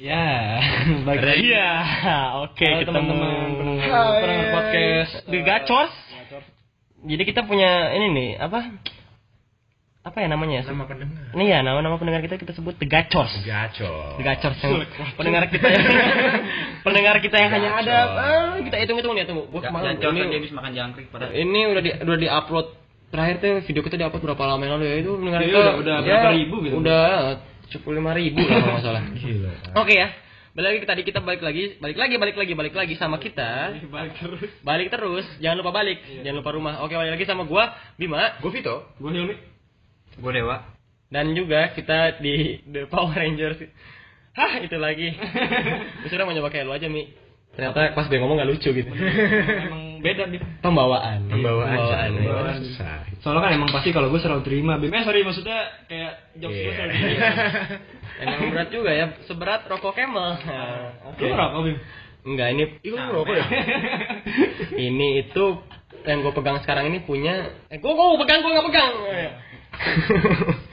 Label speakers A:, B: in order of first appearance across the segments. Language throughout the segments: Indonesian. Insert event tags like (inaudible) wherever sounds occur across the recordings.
A: Ya, (laughs) lagi.
B: Iya, oke ketemu
A: teman-teman pendengar, podcast
B: The Gacors. Jadi kita punya ini nih apa? Apa ya namanya?
C: Nama pendengar.
B: Ini ya nama-nama pendengar kita kita sebut The Gacors.
C: Gacor.
B: The Gacors yang pendengar kita yang (laughs) pendengar kita yang hanya ada ah, kita hitung-hitung nih tunggu. Gua kemarin ini,
A: dia habis makan jangkrik pada.
B: ini udah di udah di-upload terakhir tuh video kita di-upload berapa lama yang lalu ya itu pendengar
A: Iya,
B: kita
A: udah- udah berapa ribu gitu?
B: Udah 75 ribu lah kalau nggak salah. (laughs)
C: Gila.
B: Oke ya. Balik lagi tadi kita balik lagi, balik lagi, balik lagi, balik lagi sama kita.
A: Balik terus.
B: Balik terus, jangan lupa balik, jangan lupa rumah. Oke, balik lagi sama gua Bima
C: Gue Vito.
A: Gue Hilmi. Gue Dewa.
B: dan juga kita di The Power Rangers. Hah, itu lagi. (laughs) Sudah mau nyoba kayak lu aja, Mi. Ternyata pas dia ngomong gak lucu gitu. (laughs)
A: Emang beda nih.
B: Pembawaan.
C: Pembawaan.
B: Pembawaan.
A: Pembawaan.
C: Susah.
A: Soalnya kan emang pasti kalau gue selalu terima. Bim, eh sorry maksudnya kayak jokes gue
C: Iya.
A: selalu (laughs) terima.
B: Emang berat juga ya, seberat rokok Camel. Nah,
A: Lu ngerokok Bim?
B: Enggak, ini
C: Ih, lu ngerokok ya? (laughs)
B: ini itu yang gue pegang sekarang ini punya eh gue gue pegang gue nggak pegang (laughs)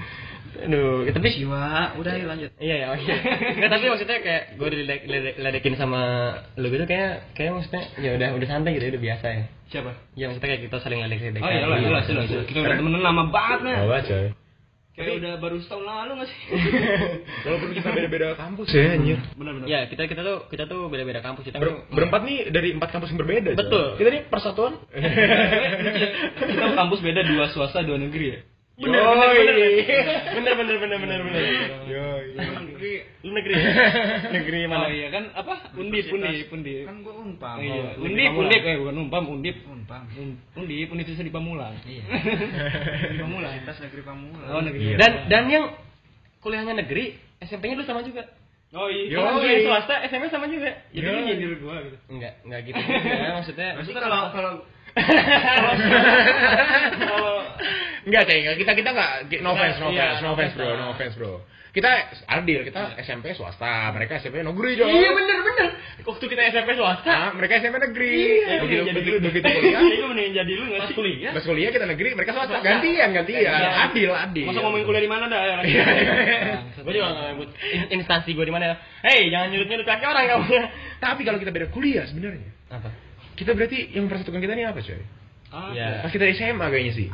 B: aduh ya, tapi
A: Jiwa, udah ayo lanjut.
B: iya ya oh iya nggak tapi maksudnya kayak gue diledekin sama lu gitu kayak kayak maksudnya ya udah udah santai gitu udah biasa ya
A: Siapa?
B: ya maksudnya kayak kita saling ledek-ledekan
A: Oh iya lah, jelas jelas. jelas. Kita udah temenan lama banget nih.
C: Bawa coy.
A: Kayak udah baru setahun lalu nggak sih? (laughs)
C: Walaupun kita beda-beda kampus ya anjir.
A: Benar-benar.
B: ya kita kita tuh kita tuh beda-beda kampus kita
C: Ber- berempat nih dari empat kampus yang berbeda.
B: Betul.
C: Kita nih persatuan. (laughs)
A: Kita kampus beda dua swasta dua negeri ya.
B: Bener, bener, bener, bener, bener, bener, bener, bener. bener Negeri, negeri,
A: ya? (laughs)
B: negeri mana?
A: Oh iya kan apa? Undip, undip, undip.
D: Kan gua umpam.
A: Iya.
D: Oh,
A: undip, undip, eh bukan umpam, undip. Umpam. Undip, undip itu di Pamulang.
D: Iya. (laughs)
A: Pamulang.
D: Negeri Pamulang.
A: Oh negeri.
C: Iya.
B: Dan dan yang kuliahnya negeri, SMP-nya lu sama juga.
A: Oh iya.
C: Yo,
B: oh, iya. swasta, SMP sama juga.
A: Jadi ini nyindir gua gitu.
B: Enggak, enggak gitu. Ya, maksudnya.
D: Maksudnya kalau kalau
A: kalau (laughs)
C: Enggak, Ceng. Kita kita enggak no offense, no
A: Iya,
C: offense, no offense, bro, no offense, bro. Kita adil, kita SMP swasta, mereka SMP negeri, Joy.
B: iya bener bener waktu kita SMP swasta
C: Ah, mereka SMP negeri.
A: Iya,
C: begitu
A: jadi
C: begitu, begitu kuliah.
A: Itu mending jadi lu enggak sih?
B: kuliah
C: Pas kuliah kita negeri, mereka swasta. Gantian, gantian.
A: Iya.
C: Adil, adil.
A: Masa ngomongin kuliah di mana dah ya?
C: Iya, (laughs)
B: gue juga nggak nyebut in- instansi gue di mana ya hei jangan nyulut kaki orang kamu
C: Tapi kalau kita beda kuliah sebenarnya,
B: apa
C: kita berarti yang mempersatukan kita ini apa, coy?
A: Ah,
B: Ya.
C: Pas kita SMA kayaknya sih.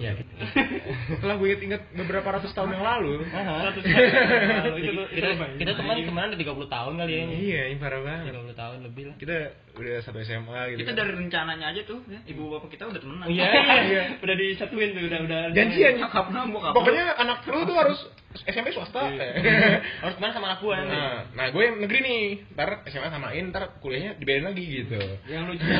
B: Iya, gitu. (laughs)
C: Setelah gue inget-inget beberapa ratus tahun yang lalu.
A: Satu satu. (laughs) Itu
B: kita, kita, kita teman teman udah 30 tahun kali ya ini
C: Iya, ini parah banget.
B: 30 tahun lebih lah
C: Kita udah satu SMA gitu.
D: kita
C: kan.
D: dari rencananya aja tuh ya, ibu bapak kita udah temenan
B: Iya,
A: iya. (laughs) Udah disatuin tuh, udah udah.
C: janjian.
D: nyokap nambok apa
C: Pokoknya anak lu tuh harus SMP swasta. (laughs)
B: harus ke mana sama anak gue
C: Nah, nah gue yang negeri nih. Ntar SMA samain, ntar kuliahnya dibedain lagi gitu.
A: Yang lucunya,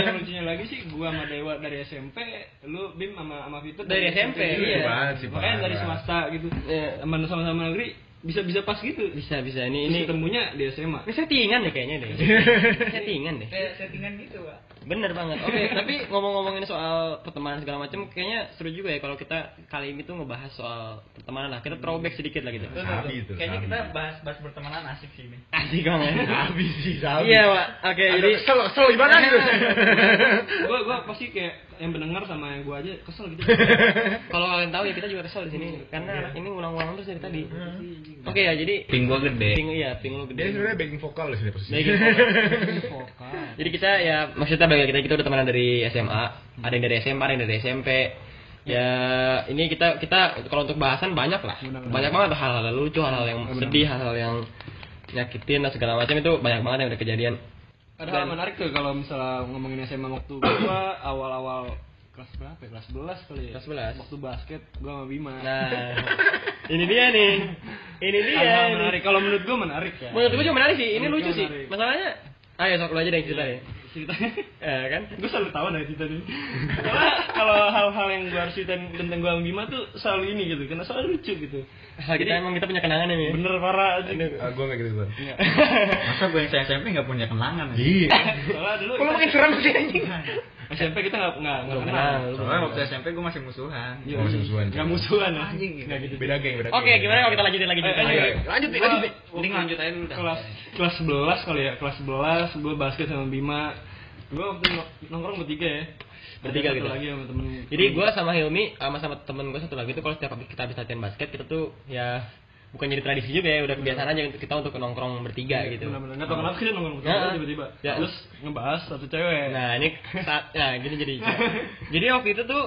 A: yang lucunya lagi sih gua sama Dewa dari SMP, lu Bim sama sama Vito
B: Dari SMP,
A: Iya.
C: iya. Banget sih,
A: Makanya dari swasta gitu.
B: Iya.
A: Sama sama-sama negeri bisa bisa pas gitu.
B: bisa bisa ini
A: Ini
B: ini
A: ketemunya di SMA.
B: ini settingan deh kayaknya deh (laughs) settingan deh
D: kayak settingan gitu pak
B: Bener banget. Oke, tapi ngomong-ngomongin soal pertemanan segala macam, kayaknya seru juga ya kalau kita kali ini tuh ngebahas soal pertemanan lah. Kita throwback sedikit lah gitu.
C: Sabi itu,
D: kayaknya
C: sabi.
D: kita bahas bahas bertemanan asik sih ini
B: Asik banget. (laughs)
C: Habis sih, sabi.
B: Iya, Pak. Oke,
C: Ada
B: jadi
C: kesel, kesel gimana (laughs) gitu.
A: gua gua pasti kayak yang pendengar sama yang gua aja kesel gitu. (laughs)
B: kalau kalian tahu ya kita juga kesel di sini karena anak ini ulang-ulang terus dari tadi. Oke ya, jadi
D: ping gua gede
B: ping iya, ping lu
C: Dia
B: gede.
C: sebenarnya backing vokal di sini posisinya.
B: Backing Jadi kita ya maksudnya bagi kita kita udah temenan dari SMA, ada yang dari SMA, ada yang dari SMP. Ya ini kita kita kalau untuk bahasan banyak lah,
A: Benar-benar.
B: banyak banget hal-hal lucu, hal-hal yang sedih, hal-hal yang nyakitin dan segala macam itu banyak banget yang udah kejadian.
A: Ada hal menarik tuh kalau misalnya ngomongin SMA waktu gua awal-awal kelas berapa ya? Kelas 11 kali ya?
B: Kelas 11.
A: Waktu basket gua sama Bima.
B: Nah, ini dia nih, ini dia. Ini.
A: menarik. Kalau menurut gua menarik ya.
B: Menurut gue juga menarik sih, ini
A: Menurut
B: lucu
A: gua
B: sih.
A: menarik.
B: Masalahnya, ayo sok lu aja deh yang cerita ya.
A: Ceritanya (laughs)
B: Eh kan?
A: gue selalu tahu dari cerita ini. (laughs) Karena kalau hal-hal yang gue harus ceritain tentang gue sama Bima tuh selalu ini gitu, karena selalu lucu gitu.
B: Hal kita emang kita punya kenangan ya.
A: Bener parah.
B: Aduh.
C: Ah, gue gak gitu tuh. (laughs)
D: masa gue yang saya SMP nggak punya kenangan ya?
C: Iya.
A: Soalnya dulu
C: Kalau makin serem sih anjing.
A: SMP kita nggak nggak nggak kenal.
D: soalnya waktu SMP gue masih musuhan
A: Iya,
C: Oh, masih musuhan.
A: Nggak musuhan ya.
D: Anjing, gitu.
A: Nggak gitu.
C: Beda geng, beda
B: Oke, gimana kalau kita lanjutin lagi
A: Eh,
B: ceritanya?
A: ayo,
C: Ayo, lanjut, Pi,
A: Gua-
C: lanjut, Pi.
D: Mending lanjut aja dulu dah.
A: kelas kelas 11 kali ya kelas 11 gue basket sama Bima gue waktu nong- nongkrong bertiga ya
B: Bertiga gitu.
A: lagi sama temen
B: Jadi gue sama Hilmi sama sama temen gue satu lagi tuh kalau setiap kita habis latihan basket kita tuh ya bukan jadi tradisi juga ya udah kebiasaan aja kita untuk nongkrong bertiga gitu.
A: Benar-benar. Nggak tahu kenapa kita nongkrong
B: Ya.
A: bertiga tiba-tiba.
B: Ya.
A: Terus ngebahas satu cewek.
B: nah ini saat nah gini jadi. (laughs) Jadi waktu itu tuh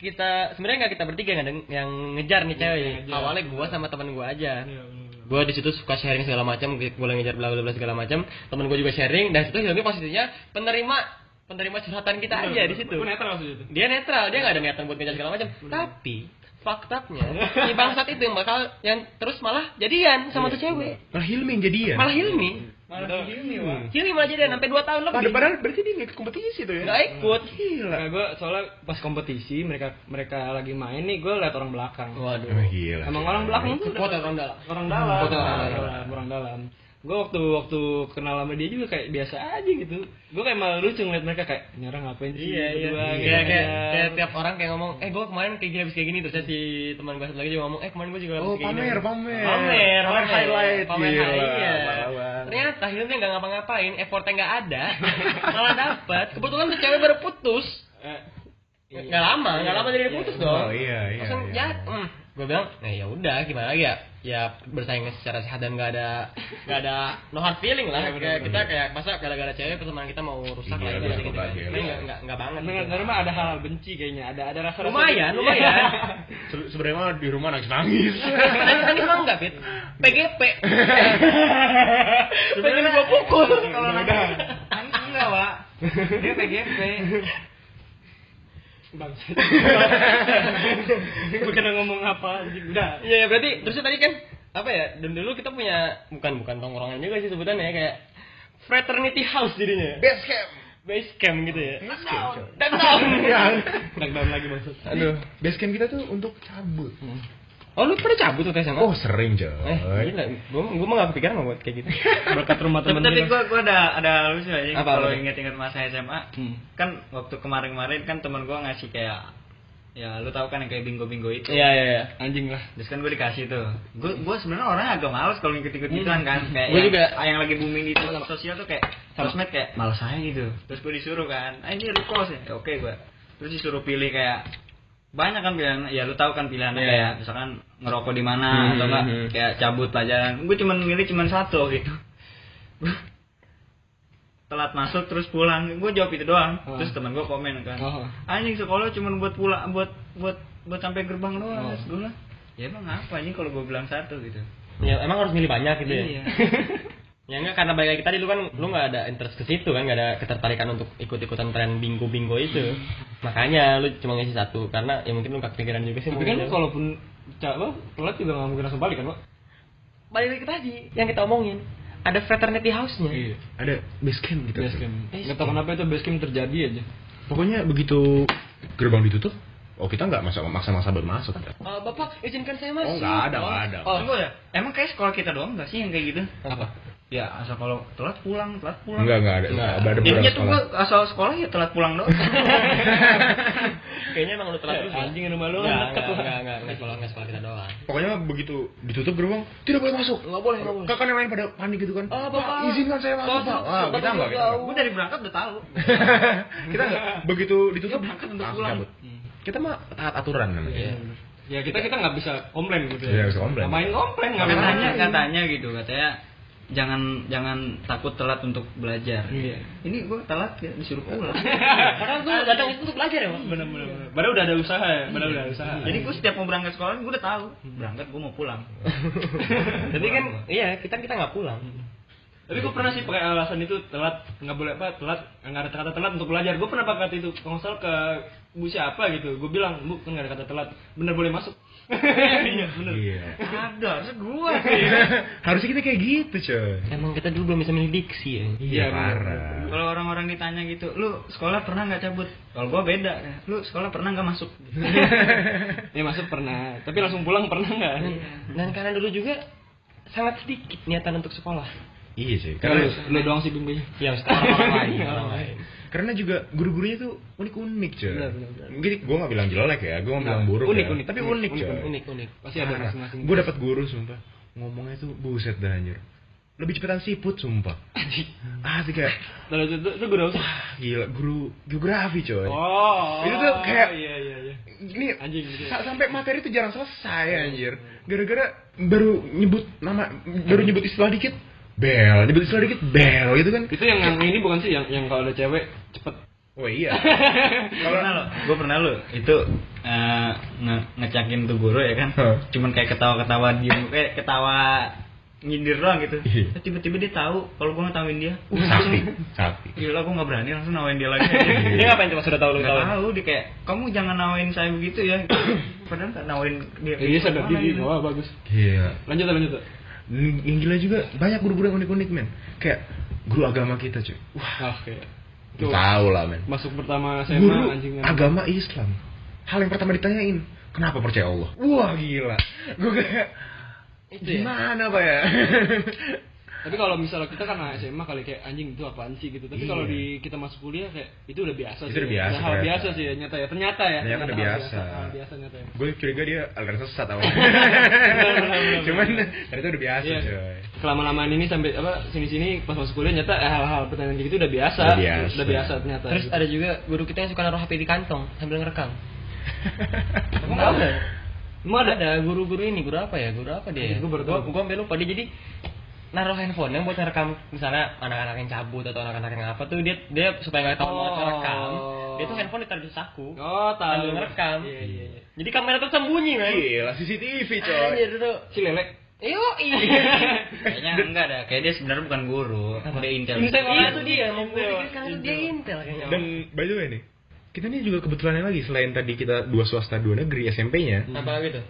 B: kita sebenarnya nggak kita bertiga yang, yang ngejar nih cewek.
A: ngejar.
B: awalnya gua sama teman gua aja.
A: Iya, benar-benar.
B: gue di situ suka sharing segala macam gue ngejar bla bla bla segala macam. Temen gue juga sharing dan situ Hilmi posisinya penerima penerima curhatan kita aja di situ.
A: Gue netral
B: dia netral dia nggak ada niatan buat ngejar segala macam. Tapi faktanya (laughs) si bangsat itu yang bakal yang terus malah jadian sama tuh cewek
C: Malah Hilmi yang jadian.
B: malah Hilmi
D: Malah Wak.
B: Hilmi malah jadian sampai 2 tahun lebih
C: padahal berarti dia ngikut kompetisi tuh ya.
B: nggak ikut
A: Nah, gue soalnya pas kompetisi mereka mereka lagi main nih gue liat orang belakang.
B: waduh
C: Emang gila.
A: Emang orang belakang tuh
B: Kuat orang dalam.
A: Orang dalam.
B: Orang dalam.
A: Orang dalam. Gue waktu waktu kenal sama dia juga kayak biasa aja gitu. Gue kayak malah lucu ngeliat mereka kayak ini orang ngapain sih?
B: Iya iya.
A: berdua?"
B: Kayak
A: Gitu.
B: kayak kayak tiap orang kayak ngomong, "Eh, gua kemarin kayak gini habis kayak gini." Terus si teman gua satu lagi juga ngomong, "Eh, kemarin gua juga habis
C: Oh,
B: kayak gini."
C: pamer, pamer.
B: Pamer,
C: Pamer highlight,
B: Pamer
C: gila,
B: highlight. Iya. Ternyata Hilmi nggak ngapa-ngapain, effortnya nggak ada, (laughs) malah dapat. Kebetulan tuh cewek baru putus.
A: Eh,
B: Nggak lama, nggak lama dari dia putus dong.
C: Oh, iya, iya,
B: Langsung
C: iya.
B: ya. Gue bilang, nah ya udah gimana lagi ya? Ya bersaing secara sehat dan nggak ada nggak ada no hard feeling lah. Kayak kita kayak masa gara-gara cewek pertemanan kita mau rusak
C: Gila,
B: lah gitu. gitu.
C: gila.
B: Tapi nggak nggak nggak banget.
A: Dengar
B: gitu.
A: dengar mah ada hal benci kayaknya. Ada ada rasa
B: Lumayan, lumayan. (laughs)
C: Se- Sebenarnya mah di rumah nangis nangis.
B: Tadi tadi mah enggak, Fit. PGP. Pengen gua pukul.
D: Kalau nangis nangis enggak, Wak. Dia PGP.
A: Bangsa. (laughs) Bukan ngomong apa anjing. Udah.
B: Iya, ya, berarti terusnya tadi kan apa ya? Dan dulu kita punya bukan bukan tongkrongan juga sih sebutannya ya kayak fraternity house jadinya.
C: Base camp.
B: Base camp gitu ya.
C: Base camp. coy.
B: Dan down.
A: Lockdown (laughs) lagi maksud.
C: Aduh, base camp kita tuh untuk cabut.
B: Oh, lu pernah cabut tuh SMA?
C: Oh, sering, coy.
B: eh, gila. Gua gua mah gak kepikiran mau buat kayak gitu. (laughs)
A: Berkat rumah teman
D: tapi
A: kita.
D: gua gua ada ada lucu aja
B: Apa,
D: kalau inget-inget masa SMA.
A: Hmm.
D: Kan waktu kemarin-kemarin kan teman gua ngasih kayak ya lu tahu kan yang kayak bingo-bingo itu.
B: Iya, iya, iya.
A: Anjing lah.
D: Terus kan gue dikasih tuh. Gue gue sebenarnya orang agak males kalau ngikut-ikut gituan kan. Kayak yang,
B: juga.
D: yang lagi booming di sosial tuh kayak sosmed kayak males saya gitu. Terus gue disuruh kan, ah ini repost ya. Ya, Oke gue. Terus disuruh pilih kayak banyak kan pilihan. Ya lu tahu kan pilihannya
B: Iya.
D: kayak misalkan ngerokok di mana
B: Hmm,
D: atau enggak
B: hmm.
D: kayak cabut pelajaran. Gue cuman milih cuman satu gitu. (laughs) telat masuk terus pulang gue jawab itu doang
A: Oh.
D: terus teman gue komen kan
A: Oh.
D: anjing sekolah cuma buat pulang buat buat buat sampai gerbang doang
A: Oh.
D: Gue bilang ya emang apa anjing kalau gue bilang satu gitu
B: Ya, emang harus milih banyak gitu ya.
D: Iya.
B: ya (laughs) enggak karena balik lagi tadi lu kan lu nggak ada interest ke situ kan nggak ada ketertarikan untuk ikut-ikutan tren bingo bingo itu makanya lu cuma ngisi satu karena ya mungkin lu gak kepikiran juga sih
A: Tapi kan
B: ngisi.
A: kalaupun lo telat juga nggak mungkin langsung balik kan, Pak?
B: balik lagi tadi yang kita omongin ada fraternity house-nya
A: Iya.
C: Ada base camp gitu.
A: Base camp. Nggak tahu kenapa itu base camp terjadi aja.
C: Pokoknya begitu gerbang ditutup, oh kita nggak masa maksa-maksa buat masuk. Ya.
B: Eh, bapak izinkan saya
C: Oh
B: masuk
C: nggak ada, nggak ada.
B: oh,
D: Tunggu ya emang kayak sekolah kita doang nggak sih yang kayak gitu
B: apa
D: ya asal kalau telat pulang telat pulang
C: Enggak, enggak ada.
B: Nggak.
C: Ada
D: Intinya tuh
C: sekolah.
D: gue asal sekolah ya telat pulang doang (laughs)
B: kayaknya emang lu telat terus ya?
A: Anjing rumah lu
B: Nggak,
A: deket
B: nggak,
A: lah.
B: nggak, nggak, nggak sekolah nggak sekolah kita doang
C: Pokoknya begitu ditutup gerbang, tidak boleh masuk.
B: nggak boleh nggak boleh
C: Kakak yang lain pada panik gitu kan.
B: Oh, Bapak.
C: izinkan saya masuk,
B: Bapak,
C: Pak. Wah, kita enggak, kita enggak.
D: gue dari berangkat udah tahu (laughs)
C: kita enggak. Begitu ditutup,
D: berangkat untuk
C: langsung
D: pulang.
C: cabut. Kita mah taat aturan namanya.
B: Iya.
A: Ya kita kita nggak bisa komplain gitu
C: Iya,
A: ya.
C: bisa komplain.
A: Nggak main komplain nggak main.
D: katanya gitu katanya jangan jangan takut telat untuk belajar
A: Iya.
D: ini gue telat ya disuruh pulang (laughs)
B: padahal tuh datang itu untuk belajar ya?
A: Bener bener. bener. Padahal udah ada usaha ya. Padahal udah ada usaha.
D: jadi gue setiap mau berangkat sekolah gue udah tahu berangkat gue mau pulang (laughs)
B: Jadi kan iya kita kita nggak pulang.
A: Tapi gue pernah sih pakai alasan itu telat nggak boleh apa telat nggak ada kata telat untuk belajar. Gue pernah pakai kata itu kalau salah ke bu siapa gitu. Gue bilang bu kan nggak ada kata telat. Bener boleh masuk. (laughs) Iya bener.
C: Iya.
D: ada harusnya gue (laughs)
C: Harusnya kita kayak gitu, coy.
B: Emang kita dulu belum bisa milih diksi ya.
C: Iya,
A: bener.
C: parah.
D: kalau orang-orang ditanya gitu lu sekolah pernah nggak cabut kalau gue beda lu sekolah pernah nggak masuk (laughs)
A: Ya masuk pernah. Tapi langsung pulang pernah nggak?
B: Dan karena dulu juga sangat sedikit niatan untuk sekolah.
C: Iya sih.
A: Karena lu, lu doang sih bimbing.
B: Yang sekolah orang lain.
C: Karena juga guru-gurunya tuh unik-unik,
A: benar.
C: Mungkin gue nggak bilang jelek ya, gue nggak bilang
A: Nah,
C: buruk
A: unik,
C: ya.
A: unik.
C: Tapi
A: Unik,
C: unik,
A: unik.
B: Unik unik.
A: Pasti ada masing-masing.
C: Gue dapat guru sumpah. Ngomongnya tuh buset dah anjir. lebih cepetan siput sumpah. Ah, sih kayak
A: Lalu itu, itu, itu guru
C: wah, gila guru geografi coy.
A: Oh,
C: Itu tuh kayak-
A: iya iya iya.
C: Ini
A: Anjing gitu.
C: sa- sampai materi itu jarang selesai anjir. Gara-gara baru nyebut nama baru nyebut istilah dikit bel, istilah dikit bel gitu kan.
A: Itu yang, yang ini bukan sih yang yang kalau ada cewek cepet.
C: Oh iya. (laughs)
D: Kalau pernah lo, gue pernah lo itu eh, nge- ngecakin tuh guru ya kan,
C: Hah.
D: cuman kayak ketawa-ketawa diem, kayak ketawa nyindir doang gitu.
C: Iya.
D: Terus Tiba-tiba dia tahu kalau gue ngetawain dia.
C: Uh, sakti, sakti.
D: Gila, gue nggak berani langsung nawain dia lagi. (laughs)
B: Dia ngapain coba sudah tahu lu
D: Gak
B: tahu?
D: tahu dia kayak kamu jangan nawain saya begitu ya. (coughs) Padahal nggak nawain dia.
A: Ya, dia sadar diri.
D: gitu.
A: Wah bagus.
C: Iya.
A: Lanjut lanjut.
C: Yang gila juga banyak guru-guru yang unik-unik men. Kayak guru agama kita cuy. Wah,
A: Oke.
C: lu tahu lah men.
A: Masuk pertama SMA
C: Guru
A: anjing.
C: agama Islam. Hal yang pertama ditanyain, kenapa percaya Allah? Wah gila. Gue kayak
B: Itu ya?
C: gimana pak ya? (laughs)
A: Tapi kalau misalnya kita kan SMA kali kayak anjing itu apaan sih gitu. Tapi kalau
C: Iya.
A: di kita masuk kuliah kayak itu udah biasa
C: Itu
A: sih.
C: udah biasa,
A: hal
C: ternyata.
A: biasa sih ya, nyata ya. Ternyata ya.
C: Ternyata udah
A: hal
C: biasa.
A: Hal biasa nyata ya.
C: Gue curiga dia aliran sesat awalnya. (laughs) Cuman ternyata udah biasa
A: Iya.
C: coy.
A: Kelama-lamaan ini sampai apa sini-sini pas masuk kuliah nyata eh, hal-hal pertanyaan gitu udah biasa.
C: Udah biasa.
A: Udah biasa ternyata.
B: Terus ada juga guru kita yang suka naruh HP di kantong sambil ngerekam.
A: Emang
B: Tahu
A: ada?
B: nggak? Emang ada ada guru-guru ini, guru apa ya? Guru apa dia?
A: Gua baru
B: Gua gua lupa dia jadi naruh handphone yang buat ngerekam misalnya anak-anak yang cabut atau anak-anak yang apa tuh dia dia supaya nggak tahu
A: Oh.
B: banget ngerekam dia tuh handphone ditaruh di saku
A: Oh, tahu.
B: ngerekam
A: Iya, iya, iya.
B: jadi kamera tuh sembunyi kan
C: Gila CCTV coy.
B: anjir itu
A: Si lelek.
B: Iyo, (laughs)
D: Kayaknya enggak ada. Kayak dia sebenarnya bukan guru, dia intel.
A: Intel.
B: Iya itu dia, mau gue tuh dia intel kayaknya.
C: Dan by the way nih, kita nih juga kebetulannya lagi selain tadi kita dua swasta dua negeri SMP-nya,
B: apa gitu?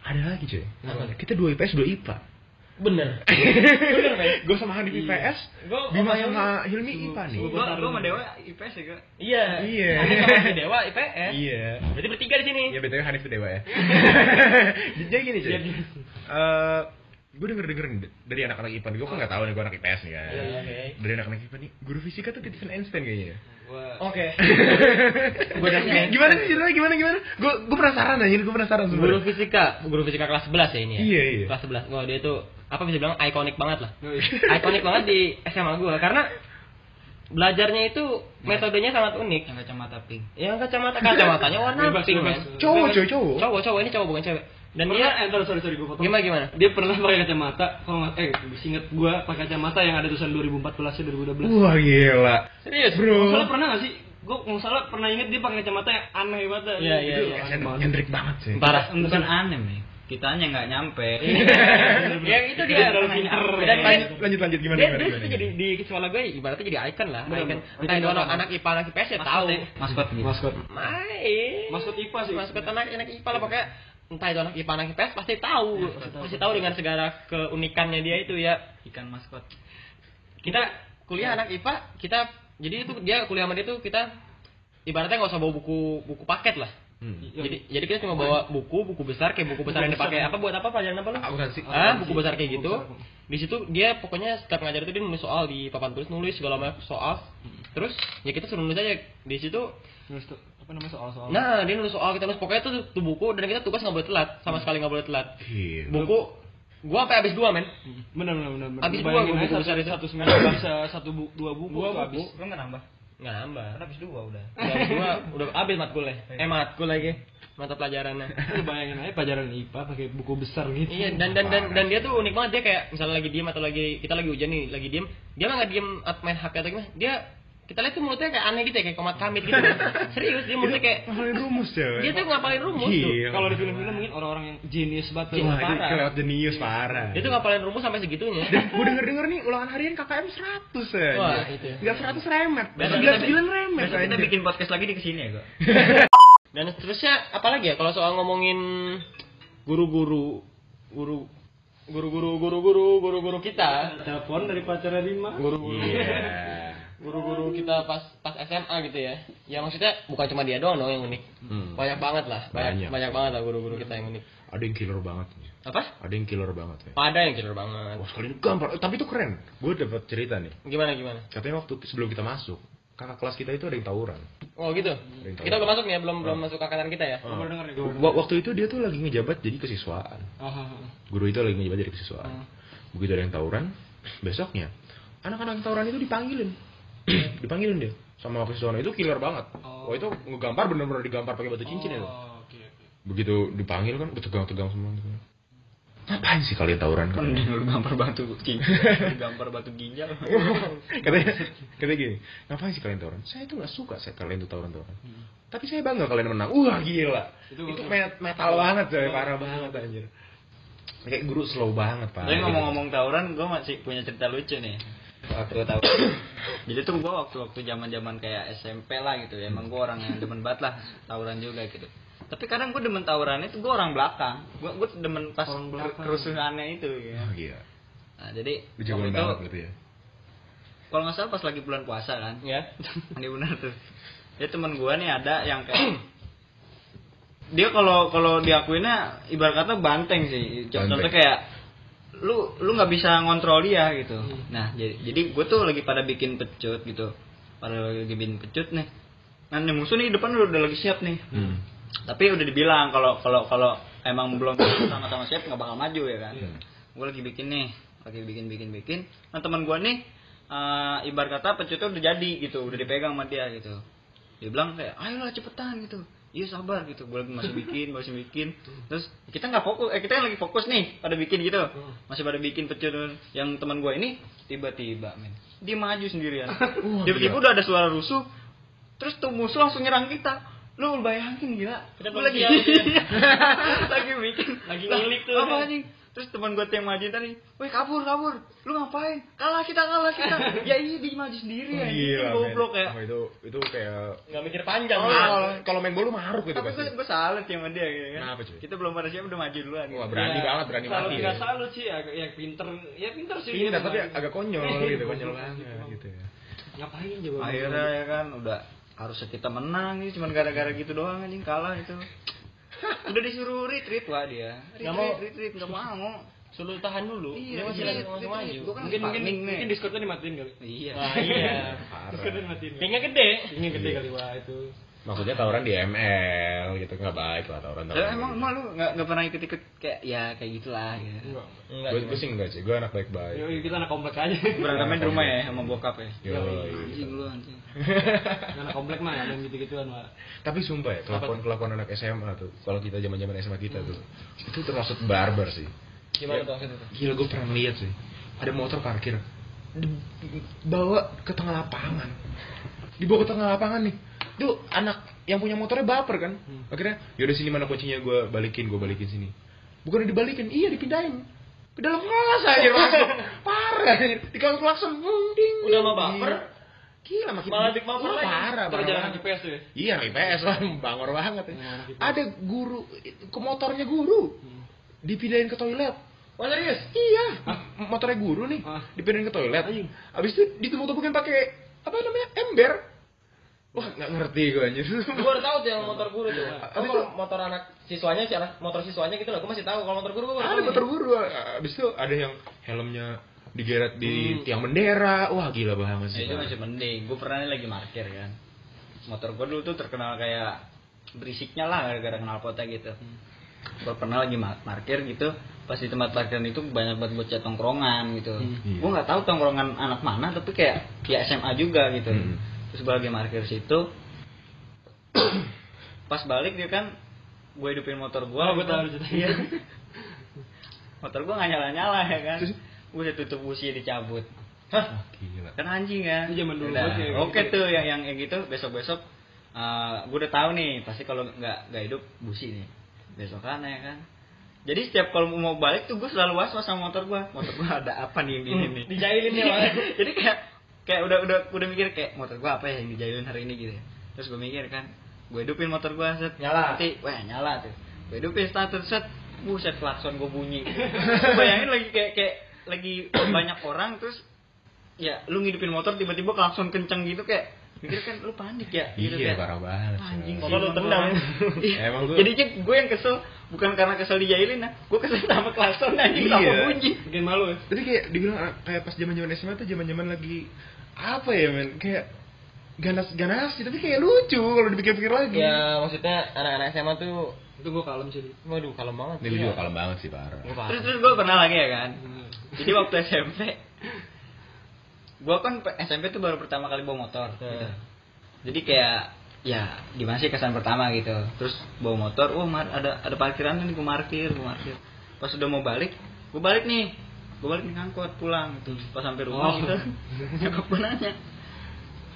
C: ada lagi coy.
B: Apa?
C: Kita dua IPS dua IPA.
B: Bener. (laughs) Bener, men.
C: Gue sama Hanif IPS,
B: Gua-
C: Bima
B: sama
C: sama Hilmi IPA nih.
D: Gua sama Dewa IPS ya, Kak.
B: Iya.
C: Iya.
B: Si Dewa IPS.
C: Iya.
B: Berarti bertiga di sini.
C: Ya btw Hanif Dewa ya. (laughs) Jadi gini cuy. Eh gue denger denger nih dari anak-anak IPA nih, gue kan nggak tahu nih gue anak IPS nih kan.
B: Iya, oke.
C: Dari anak-anak IPA nih, guru fisika tuh titisan Einstein kayaknya.
B: Oke. (laughs)
C: Gue gimana sih ceritanya gimana gimana? Gue gue penasaran aja, gue penasaran
B: Guru
C: sebenarnya.
B: fisika, guru fisika kelas 11 ya ini ya.
C: Iya, iya.
B: Kelas 11. Wah, dia tuh apa bisa bilang ikonik banget lah.
A: Oh, iya.
B: ikonik banget di SMA gua karena belajarnya itu metodenya sangat unik.
D: Yang kacamata pink.
B: Yang kacamata kacamatanya warna
A: Bebas,
B: pink
A: bebas.
C: Cowok coy cowok.
B: Cowok, cowok ini cowok bukan cewek. Dan
A: pernah,
B: dia
A: eh, sorry sorry gue potong.
B: gimana gimana?
A: Dia pernah pakai kacamata, kalau nggak, eh inget gue pakai kacamata yang ada tulisan 2014 ya 2012.
C: Wah gila.
B: Serius?
C: Bro.
A: Salah pernah nggak sih? Gue nggak salah pernah inget dia pakai kacamata yang aneh banget.
B: Iya, iya,
A: Itu
B: iya.
A: aneh banget.
C: Nyendrik banget sih.
B: Parah.
D: Bukan aneh nih. Kitanya nggak nyampe. (laughs) (laughs)
B: yang itu dia
A: pinter.
B: dan
C: Lanjut lanjut lanjut gimana
B: dia,
C: gimana.
B: dia
C: gimana,
B: itu jadi di kepala gue ibaratnya jadi icon lah
A: Bener,
B: icon entah itu anak anak IPA anak IPS ya tahu
D: Maskot gitu.
A: Maskot. Maskot IPA sih.
B: maskot anak anak IPA lah pokoknya entah itu anak IPA anak IPS pasti tahu. Pasti tahu. Dengan segala keunikannya dia itu ya.
D: Ikan maskot.
B: kita kuliah anak IPA kita jadi itu dia kuliah sama dia tuh kita ibaratnya nggak usah bawa buku buku paket lah.
C: Hmm.
B: jadi jadi kita cuma bawa buku buku besar kayak buku besar yang dipakai apa buat apa pelajaran apa lu?
C: Akuntansi.
B: ah buku besar kayak gitu. di situ dia pokoknya setiap ngajar itu dia nulis soal di papan tulis nulis segala macam soal. Terus ya kita suruh nulis aja. Di situ
A: tuh, apa namanya soal-soal.
B: nah dia nulis soal kita nulis pokoknya tuh, tuh buku dan kita tugas nggak boleh telat sama sekali nggak boleh telat
C: Gila.
B: buku gua sampai habis dua men
A: benar benar.
B: Habis dua gua buku
A: satu,
B: besar itu.
A: satu semester bisa satu bu, dua buku
B: Dua buku.
A: habis.
D: Lu nggak nambah?
B: nggak nambah
D: Kan habis dua udah.
B: Udah habis dua udah habis matkulnya eh matkul lagi mata pelajarannya
A: Lu bayangin aja pelajaran IPA pakai buku besar gitu.
B: Iya dan dan dan dan dia tuh unik banget dia kayak misalnya lagi diem atau lagi kita lagi hujan nih lagi diem dia mah nggak diem at- main HP atau gimana dia kita lihat tuh mulutnya kayak aneh gitu ya kayak komat kamit gitu (laughs) serius dia mulutnya kayak
C: Ngapalin rumus ya.
B: dia tuh ngapalin rumus tuh.
A: Kalau di film-film mungkin orang-orang yang genius banget.
C: Wah,
B: parah.
C: kelewat jenius parah.
B: dia tuh ngapalin rumus sampai segitunya
C: gue denger denger nih ulangan harian KKM 100 ya.
B: Wah, itu.
C: Enggak 100 remet.
B: Besok
C: 99
B: kita-
C: remet.
D: Besok kita bikin podcast lagi di ke sini ya, kok. (laughs)
B: dan seterusnya apalagi ya kalau soal ngomongin guru-guru guru guru-guru guru-guru guru-guru kita
A: Telepon dari pacar Rima.
B: guru-guru
C: Iya.
B: Guru-guru kita pas pas SMA gitu ya ya maksudnya bukan cuma dia doang dong yang unik
C: Hmm.
B: banyak banget lah banyak
C: Banyak.
B: banyak banget lah guru-guru kita yang unik
C: Ada yang killer banget.
B: apa
C: Ada yang killer banget ya.
B: ada yang killer banget
C: Wah, sekali ini gampang. Eh, Tapi itu keren. Gue dapat cerita nih.
B: gimana gimana
C: Katanya waktu sebelum kita masuk, kakak kelas kita itu ada yang tawuran.
B: oh gitu
C: yang tahu.
B: kita belum masuk nih ya belum belum masuk angkatan kita ya
A: Gue baru denger nih, gue
C: Waktu itu dia tuh lagi ngejabat jadi kesiswaan.
A: Ah, ah, ah.
C: Guru itu lagi ngejabat jadi kesiswaan.
A: Hmm.
C: Begitu ada yang tawuran, besoknya anak-anak tawuran itu dipanggilin (clears throat) dipanggilin dia sama sono itu killer banget.
A: Oh.
C: oh itu ngegampar bener-bener digampar pakai batu cincin itu.
A: Oh, oke oke.
C: begitu dipanggil kan tegang-tegang semua gitu ngapain sih kalian tawuran kan
D: Mending lu gambar batu cincin, (laughs) lu gambar batu ginjal. (laughs)
C: katanya katanya gini ngapain sih kalian tawuran? Saya itu nggak suka saya kalian tuh tawuran tawuran tapi saya bangga kalian menang. Wah gila. Itu,
A: Itu-
C: met- metal banget coy. Parah banget anjir. Kayak guru slow banget pak.
D: Tapi ngomong-ngomong tawuran, gue masih punya cerita lucu nih. Waktu tahu. (coughs) Jadi tuh gue waktu-waktu zaman-zaman kayak SMP lah gitu. ya. Emang gue orang yang demen banget lah tawuran juga gitu. Tapi kadang gue demen tawuran itu gue orang belakang. Gue gue demen pas kerusuhannya itu. Gitu.
C: Wah, gila
D: Nah, jadi waktu itu
C: banget gitu ya
D: kalau nggak salah pas lagi bulan puasa kan.
B: Ya. (laughs)
D: Ini benar tuh. Ya temen gue nih ada yang kayak (coughs) dia kalau kalau diakuinnya ibarat kata banteng sih. Contohnya kayak lu lu nggak bisa ngontrol dia gitu. Nah jadi jadi gue tuh lagi pada bikin pecut gitu. Pada lagi bikin pecut nih. Nah nih musuh nih depan udah, udah lagi siap nih.
C: hmm.
D: Tapi udah dibilang kalau kalau kalau emang belum sama-sama siap nggak bakal maju ya kan.
C: Hmm.
D: Gue lagi bikin nih, lagi bikin bikin bikin. Nah teman gue nih eh, ibarat kata pecutnya udah jadi gitu, udah dipegang sama dia gitu. Dia bilang kayak, ayolah cepetan gitu. Iya sabar gitu, lagi masih (laughs) bikin, masih bikin. Terus kita nggak fokus, eh kita kan lagi fokus nih pada bikin gitu, masih pada bikin pecut. Yang teman gue ini tiba-tiba men, dia maju sendirian. (laughs) Tiba-tiba udah ada suara rusuh, terus tuh musuh langsung nyerang kita. Lu bayangin gila.
B: Kita
D: lagi
B: siap, (laughs)
D: lagi bikin,
B: Lagi ngilik tuh.
D: Apa anjing? Terus teman gue yang maju tadi, woi kabur kabur, lu ngapain? Kalah kita kalah kita. (laughs) ya iya dia maju sendiri ya,
C: Gila,
D: goblok ya.
C: Oh, itu itu kayak
B: Nggak mikir panjang.
C: Oh, kalau kalau main bola maruk gitu
D: Tapi gue gue salut ya sama dia gitu kan.
C: Kenapa, cuy?
D: Kita belum pada siap udah maju duluan.
C: Wah, berani banget, berani mati.
A: nggak
C: Ya.
A: salut sih, agak ya pinter, ya pinter sih. Gitu,
C: tapi agak konyol gitu, konyol banget gitu ya.
A: Ngapain coba?
D: Akhirnya ya kan udah harusnya kita menang ini cuman gara-gara gitu doang anjing kalah itu. Udah disuruh retreat wah dia.
B: Nggak mau.
D: Retreat, retreat nggak mau.
B: Suruh tahan dulu.
D: Iya,
B: Dia masih
D: iya,
B: lagi langsung
D: iya,
B: maju.
D: gua kan
A: mungkin mungkin
D: nih.
A: mungkin Discordnya dimatiin kali.
D: Iya.
B: Nah, iya.
A: Discordnya dimatiin. kali.
B: Pinknya gede.
A: Ini gede kali wah itu.
C: Maksudnya tawuran di ML gitu nggak baik lah tawuran
D: Lah,
C: tawuran.
D: emang emang lu nggak nggak pernah ikut-ikut kayak ya kayak gitulah gitu.
A: Enggak.
B: Enggak.
C: gue gue sih enggak sih, gue anak baik-baik.
A: Yuk, kita anak komplek aja. (laughs)
D: Berantemnya di rumah ya sama bokap ya.
C: Yo,
D: Anjing lu anjing. (laughs)
A: anak komplek mah ya, main gitu-gituan, Pak.
C: Tapi sumpah ya, kelakuan kelakuan anak SMA tuh, kalau kita zaman zaman SMA kita tuh, itu termasuk barbar sih.
B: Gimana tuh maksudnya tuh?
C: Gila gue pernah lihat sih, ada motor parkir, dibawa ke tengah lapangan, dibawa ke tengah lapangan nih. Tuh anak yang punya motornya baper kan, akhirnya yaudah sini mana kuncinya gue balikin, gue balikin sini. Bukan dibalikin, iya dipindahin ke dalam kelas aja. (laughs) Parah, di kelas klakson, ding.
B: Udah mah baper.
C: Gila makin
B: Malah dik
C: Wah,
B: lagi.
C: Parah, banget.
A: IPS tuh ya.
C: Iya, IPS lah, (laughs) bangor banget ya.
A: Iya, IPS.
C: Ada guru ke motornya guru. Dipindahin ke toilet.
B: Wah serius?
C: Iya, motornya guru nih,
A: Hah?
C: dipindahin ke toilet.
A: Anjing.
C: Abis itu ditumpuk-tumpukin pakai apa namanya? Ember. Wah, nggak ngerti gue anjir.
B: Gue baru tahu tuh yang motor guru tuh.
C: Abis
B: Oh,
C: itu-
B: kalau motor anak siswanya sih anak motor siswanya gitu lah. Gue masih tahu kalau motor guru gue
C: ada
B: tahu.
C: motor guru. Abis itu ada yang helmnya digeret di tiang bendera. Wah, gila banget
D: Ya,
C: sih.
D: itu masih mending. Gue pernah lagi parkir kan. Motor gue dulu tuh terkenal kayak berisiknya lah gara-gara kenal kota gitu. Gue pernah lagi parkir gitu. Pas di tempat parkiran itu banyak banget bocah tongkrongan gitu.
C: Iya.
D: Gue nggak tahu tongkrongan anak mana tapi kayak ya SMA juga gitu.
C: Hmm.
D: Terus gue lagi parkir situ. (clears throat) Pas balik dia kan gue hidupin motor gue.
A: Oh, gua tahu ceritanya.
D: Iya. motor gue nggak nyala-nyala ya kan. Gue udah tutup busi dicabut.
C: Wah, gila.
D: kan anjing kan
A: Itu zaman dulu ya,
D: oke
A: gitu.
D: tuh yang yang kayak gitu besok besok gue udah tahu nih pasti kalau nggak nggak hidup busi nih besokan ya kan jadi setiap kalau mau balik tuh gue selalu was was sama motor gue motor gue ada apa nih yang di
A: Hmm,
D: sini
B: Dijailin ya,
D: jadi kayak kayak udah udah udah mikir kayak motor gue apa ya yang dijailin hari ini? Gitu ya. terus gue mikir kan gue hidupin motor gue set.
B: Nyala.
D: nanti wah nyala tuh. Gue hidupin starter set. Buset klakson gue bunyi. Bayangin lagi kayak kayak lagi banyak orang terus ya lu ngidupin motor tiba-tiba klakson kenceng gitu kayak mikir kan lu panik ya gitu
C: Iya,
D: kayak,
C: parah banget.
D: anjing
C: coy.
B: Motor lu tendang.
D: Iya. (laughs)
C: Emang gua-
D: Jadinya gue yang kesel bukan karena kesel dijailin nah gue kesel sama klakson anjing
C: Iya.
D: sama bunyi
A: Bikin malu ya.
C: Tapi kayak dibilang ah, kayak pas zaman zaman SMA tuh zaman zaman lagi apa ya men kayak ganas ganas sih tapi kayak lucu kalau dipikir-pikir lagi.
B: Ya maksudnya anak-anak SMA tuh
A: Itu gua kalem sih.
B: Waduh, kalem banget.
C: Ini gue
B: Iya.
C: juga kalem banget sih parah.
D: Terus terus gue pernah lagi ya kan jadi waktu SMP gua kan SMP tuh baru pertama kali bawa motor. gitu.
B: Nah.
D: Jadi kayak ya gimana sih kesan pertama gitu. Terus bawa motor, oh mar- ada ada parkiran nih gua parkir, gua parkir. Pas udah mau balik, gua balik nih. Gua balik nih angkot pulang gitu. Pas sampai rumah
A: Oh.
D: gitu. (laughs) Nyokap gua nanya.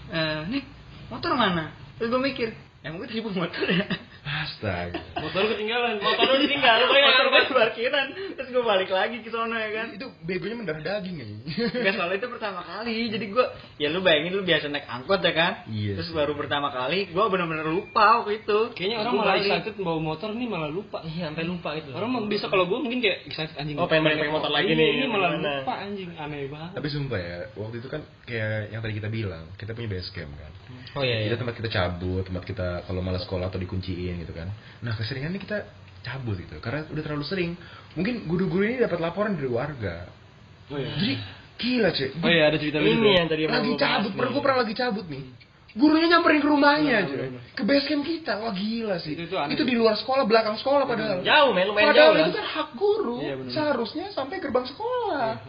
D: Eh, nih motor mana? Terus gua mikir, emang gue tadi bawa motor ya?
C: Astaga.
A: Motor lu ketinggalan.
B: Motor lu ditinggal, lu bayar.
D: motor gue di parkiran terus gue balik lagi ke sono ya kan
C: Itu begonya mendarah daging ya.
D: Gak soalnya itu pertama kali jadi gue ya lu bayangin lu biasa naik angkot ya kan
C: Iya
D: terus baru pertama kali gue bener-bener lupa waktu itu
A: Kayaknya orang malah excited bawa motor nih malah lupa.
B: Iya, sampai lupa gitu.
A: Orang bisa kalau gue mungkin kayak excited anjing.
B: Oh, pengen pakai motor lagi
A: Iya,
B: nih,
A: Ini malah lupa anjing, aneh banget.
C: Tapi sumpah ya, waktu itu kan kayak yang tadi kita bilang, kita punya base camp kan.
B: Oh iya iya.
C: Itu tempat kita cabut, tempat kita kalau malas sekolah atau dikunciin gitu kan. Nah keseringannya kita cabut gitu, karena udah terlalu sering. Mungkin guru-guru ini dapat laporan dari warga.
A: Oh iya.
C: Jadi gila cek.
A: Oh iya ada cerita.
B: Ini yang tadi
C: lagi cabut, pernah gue pernah lagi cabut nih. Gurunya nyamperin ke rumahnya aja.
A: benar, benar.
C: Ke base camp kita. Wah gila sih.
A: Itu- itu aneh.
C: di luar sekolah, belakang sekolah padahal.
B: Jauh, men, lumayan
C: Padahal
B: jauh
C: itu kan hak guru.
A: Iya.
C: Seharusnya sampai gerbang sekolah.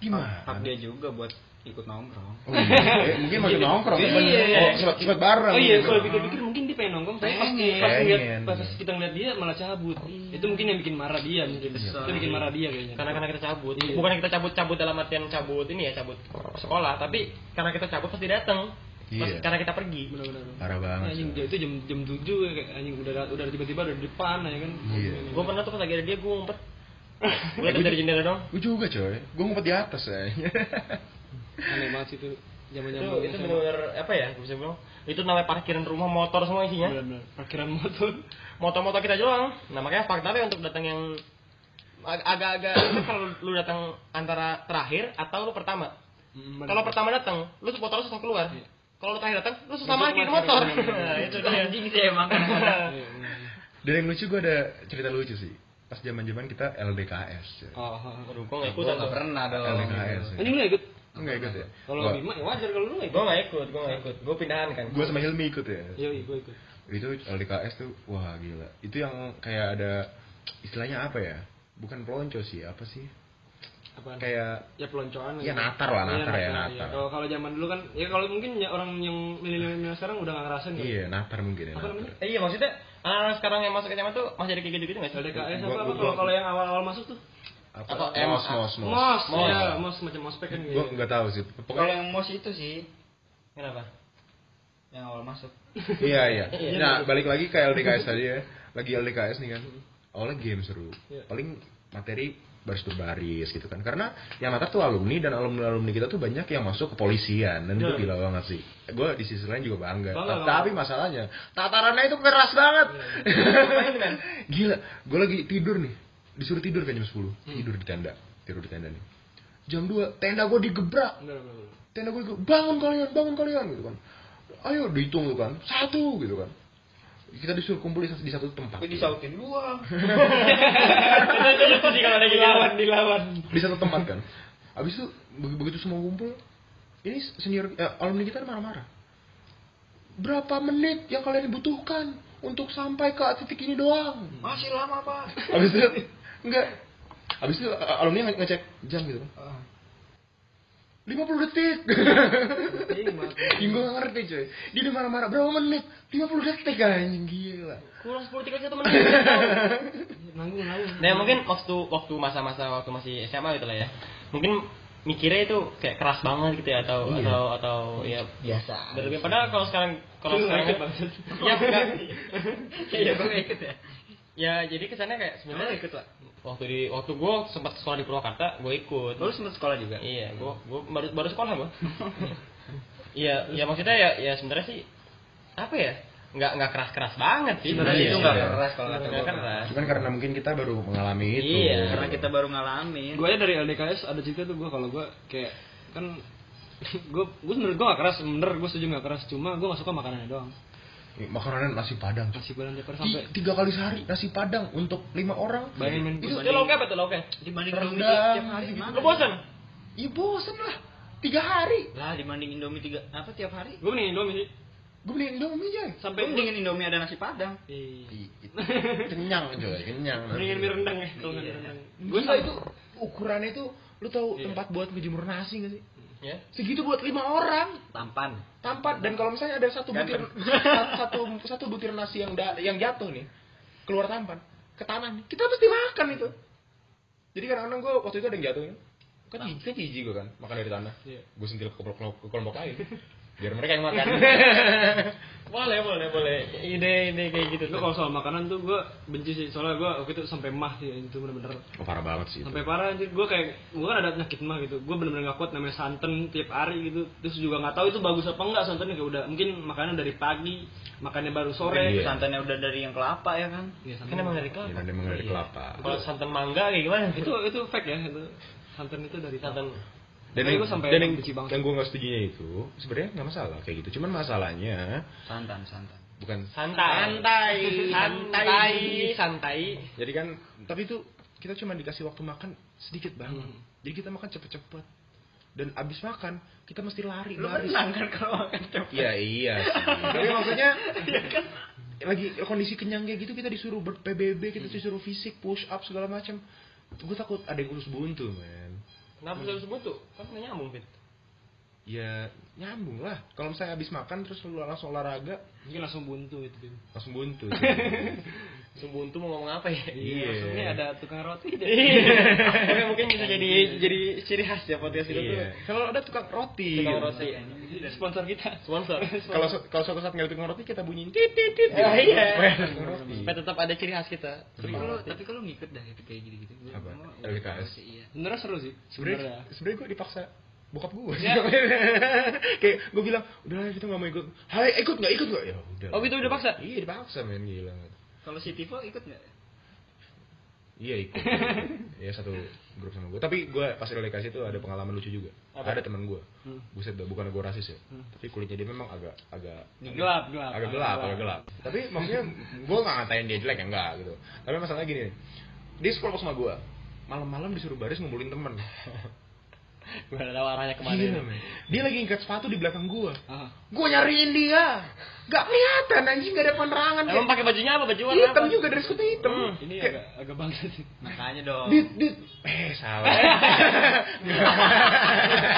C: Gimana?
D: hak dia juga buat ikut nongkrong
C: Oh, iya. Eh, mungkin masih nongkrong.
A: Iya, iya, iya.
C: Oh, sempat sempat bareng.
A: Oh iya,
C: gitu.
A: kalau pikir-pikir mungkin dia pengen nongkrong, tapi pas, pas ngeliat, pas kita ngeliat dia malah cabut. Itu mungkin yang bikin marah dia mungkin. Itu bikin marah dia kayaknya.
B: Karena karena kita cabut.
A: Iya.
B: Bukan kita cabut-cabut dalam artian cabut ini ya, cabut sekolah, tapi karena kita cabut pasti datang.
C: Iya.
B: Karena kita pergi.
A: benar-benar.
C: Parah banget.
A: anjing
C: coy.
A: itu jam jam tujuh kayak anjing udah udah tiba-tiba udah di depan ya kan.
C: Iya.
B: Gue pernah tuh pas lagi ada dia, gue ngumpet. (laughs) Gue dari jendela dong.
C: Gue juga coy. Gue ngumpet di atas ya.
A: Aneh banget sih itu
B: Itu
A: zaman-zaman
B: itu
A: SMA.
B: benar-benar apa ya? Gue bisa bilang. Itu namanya parkiran rumah motor semua isinya.
A: Benar-benar. Parkiran motor.
B: Motor-motor kita doang. Nah makanya faktornya untuk datang yang ag- agak-agak (coughs) itu kalau lu datang antara terakhir atau lu pertama. Kalau pertama datang, lu motor lu susah keluar.
A: Iya.
B: Kalau lu terakhir datang, lu susah parkir, motor. (laughs) Nah, itu dia.
D: anjing sih emang. (laughs)
A: Iya, benar.
C: Dan yang lucu gue ada cerita lucu sih. Pas zaman-zaman kita LDKS. coy.
A: Oh, oh, oh.
B: Aduh, gua nggak
D: gue gak pernah dong
C: LDKS.
A: Anjing lu ikut?
C: Enggak ikut ya?
A: Kalau
C: Gua-
A: Bima ya wajar kalau lu ikut.
B: Gua nggak ikut, gua nggak ikut. Gua pindahan kan.
C: Gue sama Hilmi ikut ya.
A: Iya, gue ikut.
C: Itu LDKS tuh wah gila. Itu yang kayak ada istilahnya apa ya? Bukan pelonco sih, apa sih?
A: Apaan?
C: Kayak
A: ya peloncoan
C: Ya,
A: gitu.
C: natar lah,
A: Iya,
C: natar ya,
A: iya.
C: natar.
A: Kalau kalau zaman dulu kan ya kalau mungkin ya orang yang milenial sekarang udah nggak ngerasain kan.
C: iya, natar mungkin ya.
A: Apa
C: natar.
A: namanya?
B: Eh, iya maksudnya anak sekarang yang masuk SMA tuh masih ada kayak gitu-gitu nggak sih?
A: LDKS
C: Gua-
A: apa apa
C: gua-
A: kalau kalau yang awal-awal masuk tuh?
C: Apa?
B: Atau
C: mos, mos, mos.
A: Mos,
B: Mos.
A: ya, mos macam mospek kan
C: Gue nggak tahu sih.
D: kalau
C: Pokoknya
D: yang mos itu sih
B: Kenapa?
D: yang awal masuk (laughs)
C: iya iya.
B: Iya.
C: Nah balik lagi ke LDKS tadi ya. Lagi LDKS nih kan. Awalnya game seru.
A: Iya.
C: Paling materi baris berbaris gitu kan. Karena yang natar tuh alumni dan alumni alumni kita tuh banyak yang masuk kepolisian dan itu
A: Iya.
C: gila banget sih. Gue di sisi lain juga bangga.
A: Bangga.
C: Tapi masalahnya tatarannya itu keras banget. (laughs) gila. Gue lagi tidur nih. Disuruh tidur kan jam 10 Tidur di tenda. Tidur di tenda nih. Jam 2 tenda gue digebrak tenda gue gitu, bangun kalian, bangun kalian gitu kan. Ayo dihitung tuh kan, satu gitu kan. Kita disuruh kumpul di satu, di satu tempat.
D: tapi disautin dua (laughs)
B: kalau ada gitu.
A: Dilawan, dilawan.
C: Di satu tempat kan. Habis itu beg- begitu semua kumpul, ini senior eh, alumni kita marah-marah. Berapa menit yang kalian butuhkan untuk sampai ke titik ini doang?
D: masih lama pak
C: Habis itu enggak. Habis itu eh, alumni nge- ngecek jam gitu kan. 50 detik.
A: Iya, Mas.
C: Yang gue gak ngerti coy Dia udah marah-marah Berapa menit? 50 detik anjing gila
B: Kurang 10 tiga satu menit. (laughs)
A: Nanggung, nanggung.
B: Nah mungkin waktu waktu masa-masa waktu masih SMA gitu lah ya. Mungkin mikirnya itu kayak keras banget gitu ya atau
C: Iya.
B: atau atau ya
D: biasa
B: berlebih padahal kalau sekarang kalau sekarang
A: Bang. (laughs)
B: ya enggak
D: iya gue ikut ya
B: ya jadi kesannya kayak sebenarnya
D: ikut lah.
B: Waktu di waktu gue sempat sekolah di Purwakarta gue ikut.
D: Lu sempet sekolah juga?
B: Iya gue gue baru baru sekolah gue (laughs) iya ya maksudnya ya ya sebenarnya sih apa ya nggak nggak keras keras banget sih.
D: Sebenarnya
C: Iya,
D: itu nggak
C: iya.
D: keras kalau kata
B: nggak keras.
C: Cuman karena mungkin kita baru mengalami itu.
B: Iya.
D: karena kita baru ngalamin.
A: Gue aja dari LDKS ada cerita tuh gue kalau gue kayak kan (laughs) gue gue sebenarnya gue gak keras bener gue setuju gak keras. Cuma gue gak suka makanannya doang
C: Makanan nasi padang.
A: Nasi padang
C: Ti-
A: sampai
C: Tiga kali sehari nasi padang Untuk lima orang.
A: Bayangin
B: itu itu lauknya apa tuh lauknya?
D: Dibanding
C: Rendang.
D: Indomie tiap hari. Gimana
B: lu bosan?
C: Iya bosen lah. Tiga hari.
D: Lah dibanding Indomie tiga apa tiap hari?
A: Gue mending Indomie sih.
C: Gue beli Indomie aja
A: sampai
D: gue mendingin Indomie ada nasi padang.
A: Ih,
C: Kenyang coy Kenyang.
A: Mendingin mie rendang ya kalau nggak
D: Iya.
A: rendang.
C: Gue itu Ukurannya itu Lu tahu
A: Iya.
C: tempat buat ngejemur nasi gak sih?
B: Ya.
C: Segitu buat lima orang.
D: Tampan.
C: Tampan dan kalau misalnya ada satu butir (laughs) satu satu butir nasi yang da, yang jatuh nih keluar tampan ke tanah nih, kita pasti makan itu. Jadi kadang-kadang gue waktu itu ada yang jatuh kan, kan jijik kan jijik gue kan makan dari tanah.
A: Iya.
C: Gue sentil ke kelompok, ke kelompok lain biar mereka yang makan. (laughs)
B: boleh boleh boleh. Ide ide kayak gitu tuh.
A: kalau soal makanan tuh gue benci sih. Soalnya gue waktu itu sampai mah sih itu bener-bener.
C: Oh, parah banget sih itu.
A: sampai parah anjir. Gue kayak gue kan ada penyakit mah gitu. Gue bener-bener gak kuat namanya santan tiap hari gitu. Terus juga nggak tahu itu bagus apa enggak santannya. Kayak udah mungkin makanan dari pagi makannya baru sore.
C: Iya.
D: Santannya udah dari yang kelapa ya kan.
A: Iya,
B: kan emang dari
C: Ya,
B: kelapa.
C: Dan emang dari kelapa.
B: kalau santan mangga kayak gimana?
A: Itu itu fake ya itu. Santan itu dari
B: santan
C: Dan yang,
A: gua sampai
C: dan yang,
A: benci banget.
C: yang gue nggak setuju itu sebenarnya nggak masalah kayak gitu. Cuman masalahnya
D: Santan, santan.
C: bukan
B: santai santai santai santai
C: Jadi kan, tapi itu kita cuma dikasih waktu makan sedikit banget.
A: Hmm.
C: Jadi kita makan cepet-cepet. Dan abis makan, kita mesti lari,
D: Lu
C: lari.
D: kan kalau makan cepet.
C: Iya, iya sih. (laughs) tapi maksudnya, lagi kondisi kenyang kayak gitu, kita disuruh ber PBB, kita disuruh fisik, push up, segala macam. Gue takut ada yang kurus buntu, men.
B: Kenapa bisa disebut tuh kan nggak nyambung fit
C: Ya, nyambung lah. Kalau misalnya abis makan, terus lu langsung olahraga,
A: mungkin langsung buntu itu Bim.
C: langsung buntu. (laughs)
B: Subuntu mau ngomong apa ya
C: Iya.
A: maksudnya ada tukang roti deh
B: Oke, mungkin bisa jadi jadi ciri khas ya podcast itu tuh
C: iya. Kalau ada tukang roti.
B: Tukang roti.
A: sponsor kita
B: sponsor (laughs)
C: Kalau kalau suatu saat nggak ada tukang roti kita bunyiin tit tit tit.
B: Ya, iya.
C: Supaya
B: tetap ada ciri khas kita
D: Tapi kalau tapi kalau ngikut dah itu kayak gitu-gitu. Gua-
C: Apa? LKS?
D: Iya.
A: beneran seru sih
C: Sebenarnya sebenarnya gue dipaksa bokap gue
A: Ya. (laughs)
C: kayak gue bilang udah kita nggak mau ikut hai ikut nggak ikut nggak ya udah
B: Oh, gitu udah paksa?
C: iya dipaksa men gila
D: Kalau si Tivo ikut nggak?
C: iya ikut (laughs) ya satu grup sama gue tapi gue pas relegasi itu ada pengalaman lucu juga
B: Apa?
C: ada teman gue
A: Hmm.
C: buset dah bukan gue rasis ya tapi kulitnya dia memang agak agak
A: gelap gelap
C: agak gelap, agak gelap. Tapi maksudnya gue nggak ngatain dia jelek ya enggak gitu. Tapi masalahnya gini, dia sekolah sama gue. Malam-malam disuruh baris ngumpulin temen. (laughs)
B: gue udah tahu arahnya ke mana
C: Gila,
B: ini.
C: men. Dia lagi ngangkat sepatu di belakang gue.
A: Ah.
C: Gue nyariin dia. Gak kelihatan anjing gak ada penerangan.
B: emang pakai bajunya apa baju warna
C: hitam
B: apa
C: juga dari skutnya hitam.
B: Hmm,
A: ini
C: Kayak,
A: agak agak bangsa sih
D: Makanya dong.
C: Dit, dit. Eh, salah. (laughs)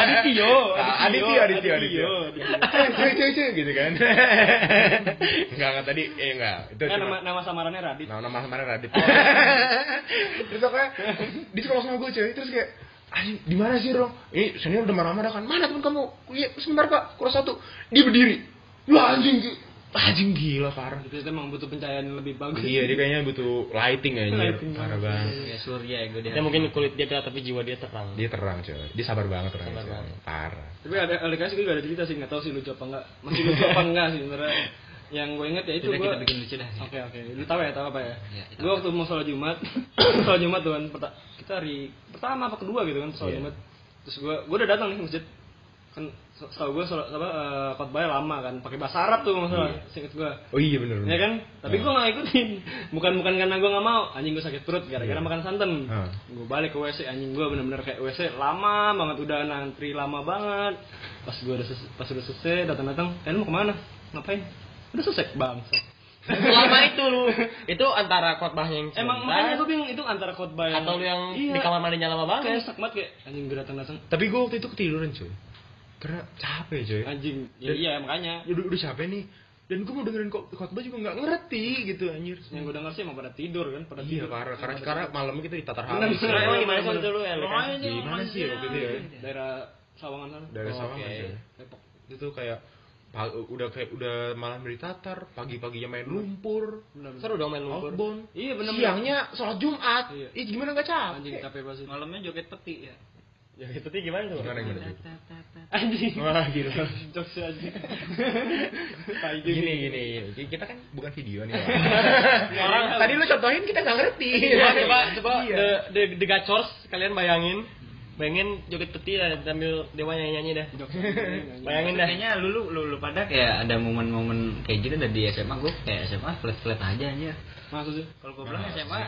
A: Adityo
C: Ah, Adityo, Adityo, Adityo. Eh, cuy, cuy, cuy, gitu kan. (laughs) Enggak, enggak tadi, eh enggak. Itu
A: Nah, nama nama samarannya Radit
C: Nah, nama kemarin Radit. (laughs) terus pokoknya di sekolah sama gue cuy, terus kayak Anjing, di mana sih Rong? Ini senior udah marah-marah kan. Mana teman kamu? Iya, sebentar Kak, kurang satu. Dia berdiri. Lah anjing, gi- anjing gila parah.
A: itu emang butuh pencahayaan yang lebih bagus
C: Iya, dia kayaknya butuh lighting anjir.
A: Lighting
C: Parah banget.
D: Ya surya ego dia.
B: ya mungkin kulit dia gelap tapi jiwa dia terang
C: Dia terang coy. Dia sabar banget terang.
B: Sabar banget.
C: Parah.
A: tapi ada LKS gue gak ada cerita sih nggak tahu sih lucu apa enggak masih lucu apa enggak sih sebenarnya yang gue inget ya itu gue
D: kita bikin lucu dah.
A: Oke oke, lu tahu ya tahu apa ya?
D: Iya,
A: gue waktu mau sholat Jumat, (coughs) sholat Jumat tuh kan, kita hari pertama apa kedua gitu kan sholat
C: Iya.
A: Jumat. Terus gue gue udah datang nih masjid, kan setahu gue sholat apa eh, khotbahnya lama kan, pakai bahasa Arab tuh masalah, singkat gue.
C: Oh iya bener
A: Ya kan? Tapi gue gak ikutin. Bukan bukan karena gue gak mau. Anjing gue sakit perut gara-gara
C: Iya.
A: makan santan. Gue balik ke WC. Anjing gue bener-bener kayak WC lama banget. Udah nantri lama banget. Pas gue udah pas udah selesai datang-datang. Eh lu mau ke mana? Ngapain? Udah selesai bang.
B: Lama itu lu. Itu antara khotbahnya yang
A: Emang
B: sebentar,
A: makanya gue bingung itu antara khotbah yang
B: atau lu yang
A: iya,
B: di kamar mandinya lama
A: kayak
B: banget.
A: sak banget kayak anjing gue datang-datang.
C: Tapi gue waktu itu ketiduran cuy. Karena capek cuy.
A: Anjing. Ya,
C: Dan-
A: iya makanya.
C: Udah, udah capek nih. Dan gue mau dengerin kok khotbah juga nggak ngerti gitu anjir.
A: Yang gue denger sih emang pada tidur kan, pada
C: Iya
A: tidur.
C: parah, karena karena malamnya kita ditatar
A: Bener,
C: habis.
A: bener,
B: Emang gimana waktu itu lu, El?
A: Makanya
C: Di mana sih waktu itu ya?
A: Daerah Sawangan sana.
C: Dari
B: Oh,
C: Sawangan.
A: Depok.
C: Itu kayak pa- udah kayak udah malam ditatar, pagi-paginya main lumpur.
B: Seru dong main lumpur.
C: outbound.
A: Iya, bener.
C: Siangnya sholat Jumat.
A: Iya.
C: Ih gimana nggak
A: Anjing
C: capek?
A: capek banget.
D: Malamnya joget peti ya.
B: Ya itu tuh gimana tuh?
C: Gimana gimana?
A: Anjing.
C: Wah gila.
A: Jokes aja. (laughs) Tai
C: Gini gini, gini. kita kan bukan video nih. (laughs) (laughs)
B: Orang
C: Tadi lu contohin kita nggak ngerti.
B: coba coba coba
C: Iya.
B: the, the the gacors kalian bayangin bayangin joget peti dan sambil dewa nyanyi nyanyi dah (laughs) bayangin dah
D: Kayaknya lu lu lu, lu pada kayak ada momen-momen kayak gitu dari SMA gue kayak SMA flat-flat aja anjir.
A: Maksudnya?
D: Kalau gue bilang
C: Nah,
D: SMA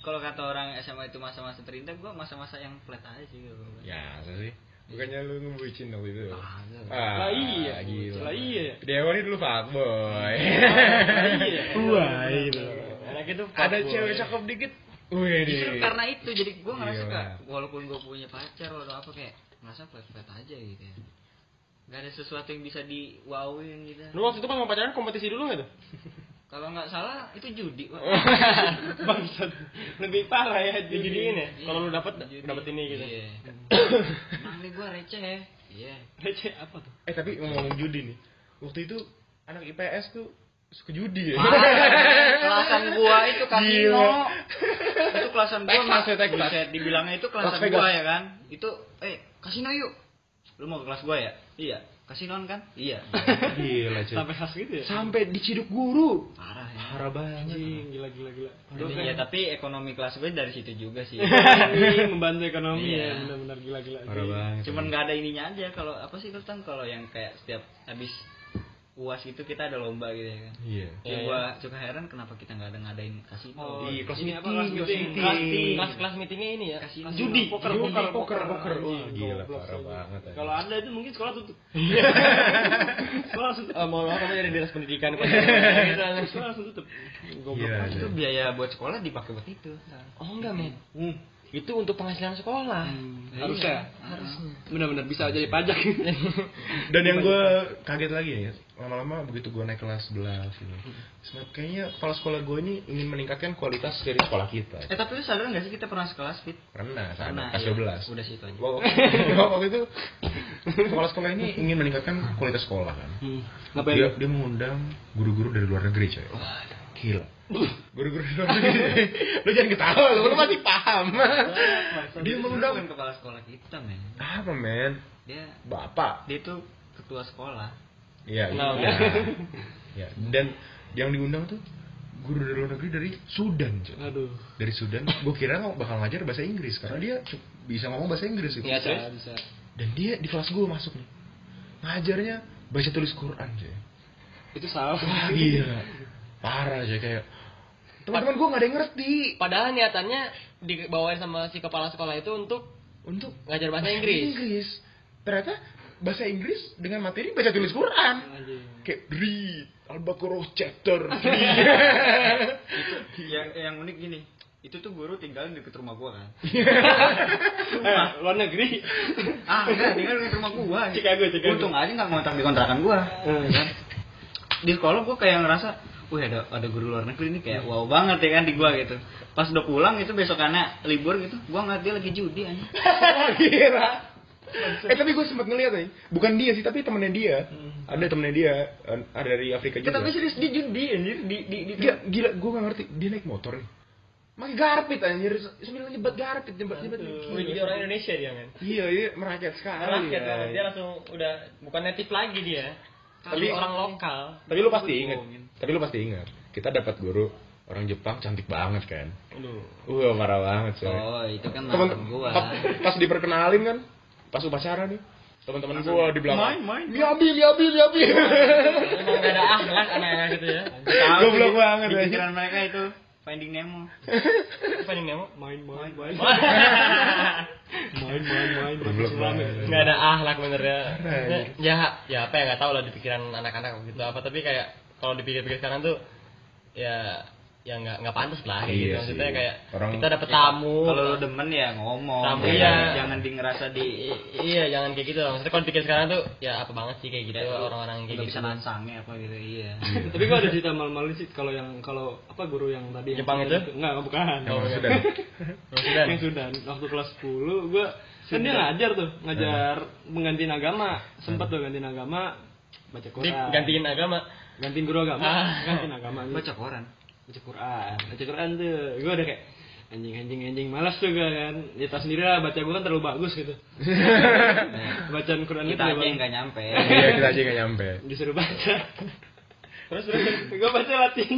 D: kalau kata orang SMA itu masa-masa terindah, gue masa-masa yang flat aja sih. gua bilang.
C: Ya, sih? Bukannya lu ngebucin waktu itu?
A: Lah iya.
C: gila.
A: Lah iya.
C: Dewa ini dulu fuckboy. (laughs)
A: iya.
C: Wah, gitu.
B: anak itu
C: Ada cewek cakep dikit.
D: Justru karena itu jadi gue ngerasa
C: Iya.
D: kayak walaupun gue punya pacar atau apa kayak ngerasa flat-flat aja gitu ya. Gak ada sesuatu yang bisa di wowin gitu.
B: Lu waktu itu pas mau pacaran kompetisi dulu nggak tuh? (laughs)
D: Kalau nggak salah itu judi, Pak. (laughs)
A: Bangsat. Lebih parah ya
B: Dijudiin ya? Kalau lu dapet
D: Judi.
B: dapet ini gitu.
D: Iya. (coughs) Nih gua receh. Iya.
A: Receh apa tuh?
C: Eh tapi ngomong judi nih. Waktu itu anak IPS tuh suka judi ya.
D: Kelasan gua itu kasino. Itu kelasan gua
C: Texas ya, Texas.
D: Buset, dibilangnya itu kelasan
C: Las
D: gua ya kan. Itu eh kasino yuk. Lu mau ke kelas gua ya? Iya. Kasinoan kan? Iya.
C: Gila cuy.
A: Sampai khas gitu ya?
C: Sampai diciduk guru.
D: Parah ya.
C: Parah banget.
A: Gila gila gila.
D: Jadi, ya tapi ekonomi kelas gue dari situ juga sih.
A: Membantu ekonomi
D: Iya.
A: ya, benar-benar gila gila.
C: Parah banget.
D: Cuman nggak ada ininya aja kalau apa sih kan kalau yang kayak setiap habis uas itu kita ada lomba gitu ya kan.
C: Iya.
D: Yang
B: Iya,
D: gua suka heran kenapa kita nggak ada ngadain kasino.
A: Oh,
C: Iya, kelas
A: ini apa
C: meeting,
A: kelas meeting?
C: meeting.
A: Kelas meeting.
B: Kelas kelas meetingnya ini ya.
D: Kasino.
A: Judi,
B: Poker,
A: Judi,
B: poker,
C: poker,
A: poker.
C: poker. Wah,
A: Anjing,
C: gila,
A: goblok
C: parah banget, ya.
A: Kalau ada itu mungkin sekolah tutup. (laughs) sekolah langsung tutup.
B: Mohon maaf kamu dari dinas pendidikan kok. (laughs)
A: Sekolah langsung tutup. Goblok.
C: Iya,
D: Itu
C: iya.
D: biaya buat sekolah dipakai buat itu.
B: Oh enggak men.
A: Hmm.
B: Itu untuk penghasilan sekolah.
A: Harusnya.
B: Harusnya.
A: Benar-benar bisa jadi pajak. (laughs)
C: Dan yang gue kaget lagi ya, lama-lama begitu gue naik kelas 11 ini, sebenarnya kayaknya kepala sekolah gue ini ingin meningkatkan kualitas dari sekolah kita.
D: Eh tapi lu sadar nggak sih kita pernah sekelas fit?
C: Pernah,
D: Pernah,
C: kelas
D: iya.
C: 12.
D: Udah situ aja.
C: Waktu, (laughs) waktu itu kepala sekolah ini ingin meningkatkan kualitas sekolah kan.
A: Hmm. Ngapain?
C: Dia, dia mengundang guru-guru dari luar negeri coy. Gila. Guru-guru (laughs) lu jangan ketawa lu, lu masih paham. dia (laughs) mengundang
D: kepala sekolah kita men.
C: apa men?
D: Dia
C: Bapak.
D: dia itu ketua sekolah.
C: Iya, iya. Ya, dan yang diundang tuh guru dari luar negeri dari Sudan, coy.
A: Aduh.
C: Dari Sudan, gue kira bakal ngajar bahasa Inggris karena dia bisa ngomong bahasa Inggris gitu.
B: Iya,
A: Bisa.
C: Dan dia di kelas gue masuk nih. Ngajarnya baca tulis Quran, coy.
A: Itu salah.
C: Wah, gila. Parah coy kayak teman-teman gue nggak ada yang ngerti
B: Padahal niatannya dibawain sama si kepala sekolah itu untuk
C: untuk
B: ngajar bahasa Inggris.
C: Inggris. Ternyata bahasa Inggris dengan materi baca tulis Quran.
A: Anjing.
C: Kayak read Al-Baqarah chapter. (laughs)
D: itu yang yang unik gini. Itu tuh guru tinggal di dekat rumah gua kan. (laughs)
A: Eh, luar negeri. (laughs)
D: ah, enggak, tinggal di dekat rumah gua.
A: Chicago, Chicago.
D: Untung aja nggak ngontrak di kontrakan gua.
A: Hmm.
D: Kan? Di sekolah gua kayak ngerasa, wih ada ada guru luar negeri ini kayak wow banget ya kan di gua gitu. Pas udah pulang itu besokannya libur gitu, gua ngeliat dia lagi judi aja. (laughs)
C: Gila. Eh tapi gue sempat ngeliat nih, bukan dia sih tapi temennya dia, ada temennya dia, eh, ada dari Afrika
D: Ya,
C: juga.
D: tapi serius dia judi anjir di di di
C: Gila, gila gue gak ngerti, dia naik motor nih. Pakai garpit anjir, sambil nyebat garpit, nyebat nyebat.
B: Wih, jadi orang Indonesia dia kan.
C: Iya, iya merakyat sekali.
B: Rakyat
C: ya.
B: kan. Dia langsung udah bukan native lagi dia. Tapi
C: Tapi-
B: orang lokal.
C: Tapi lu pasti
D: Gua
C: ingat,
D: dibohongin.
C: Tapi lu pasti ingat, kita dapat guru orang Jepang cantik banget kan.
B: Aduh.
C: Wah, parah banget coy.
D: Oh, itu kan
C: Temen,
D: gua.
C: pas, pas diperkenalin kan, pas upacara nih, teman-teman gua di belakang.
D: Main, main.
C: Miabi, miabi, miabi.
B: Emang (laughs) gak ada akhlak anak-anak gitu ya.
C: Goblok
D: sih,
C: banget,
D: Di pikiran mereka itu Finding Nemo. (laughs)
B: Nih Nemo?
A: Main, main, main. Main, main, main.
C: Goblok banget.
B: ada akhlak bener ya. Ya, ya apa ya nggak tahu lah di pikiran anak-anak gitu apa tapi kayak kalau dipikir-pikir sekarang tuh ya ya nggak nggak pantas lah kayak
C: Iya
B: gitu maksudnya
C: sih.
B: kayak
C: Orang-
B: kita dapet tamu
D: Kalau lu demen ya ngomong.
B: Tamu,
D: Jangan-
B: iya.
D: Jangan di ngerasa di
B: iya jangan kayak gitu maksudnya kalau dipikir sekarang tuh ya apa banget sih kayak gitu
D: Ya,
B: orang-orang kayak
D: nggak
B: gitu
D: bisa nansangnya apa gitu. Iya.
A: Tapi gua ada cerita malu-malu sih kalau yang kalau apa guru yang tadi yang
B: Jepang itu?
A: Enggak, bukan.
C: Yang Sudan?
B: Yang Sudan.
A: Yang Sudan. Waktu kelas 10 gua kan dia ngajar tuh, ngajar penggantiin agama. Sempat tuh gantiin agama baca Quran.
B: gantiin agama
A: gantiin guru agama,
B: Ah.
A: gantiin agama.
D: Baca koran.
A: baca Quran baca Quran tuh gue udah kayak anjing anjing anjing malas tuh gue kan ya tau sendiri lah baca gue kan terlalu bagus gitu (laughs) bacaan Quran itu
D: Kita aja
A: terlalu
D: yang nggak nyampe. (laughs)
C: Iya, kita aja nggak nyampe.
A: disuruh baca (laughs) terus terus gue baca Latin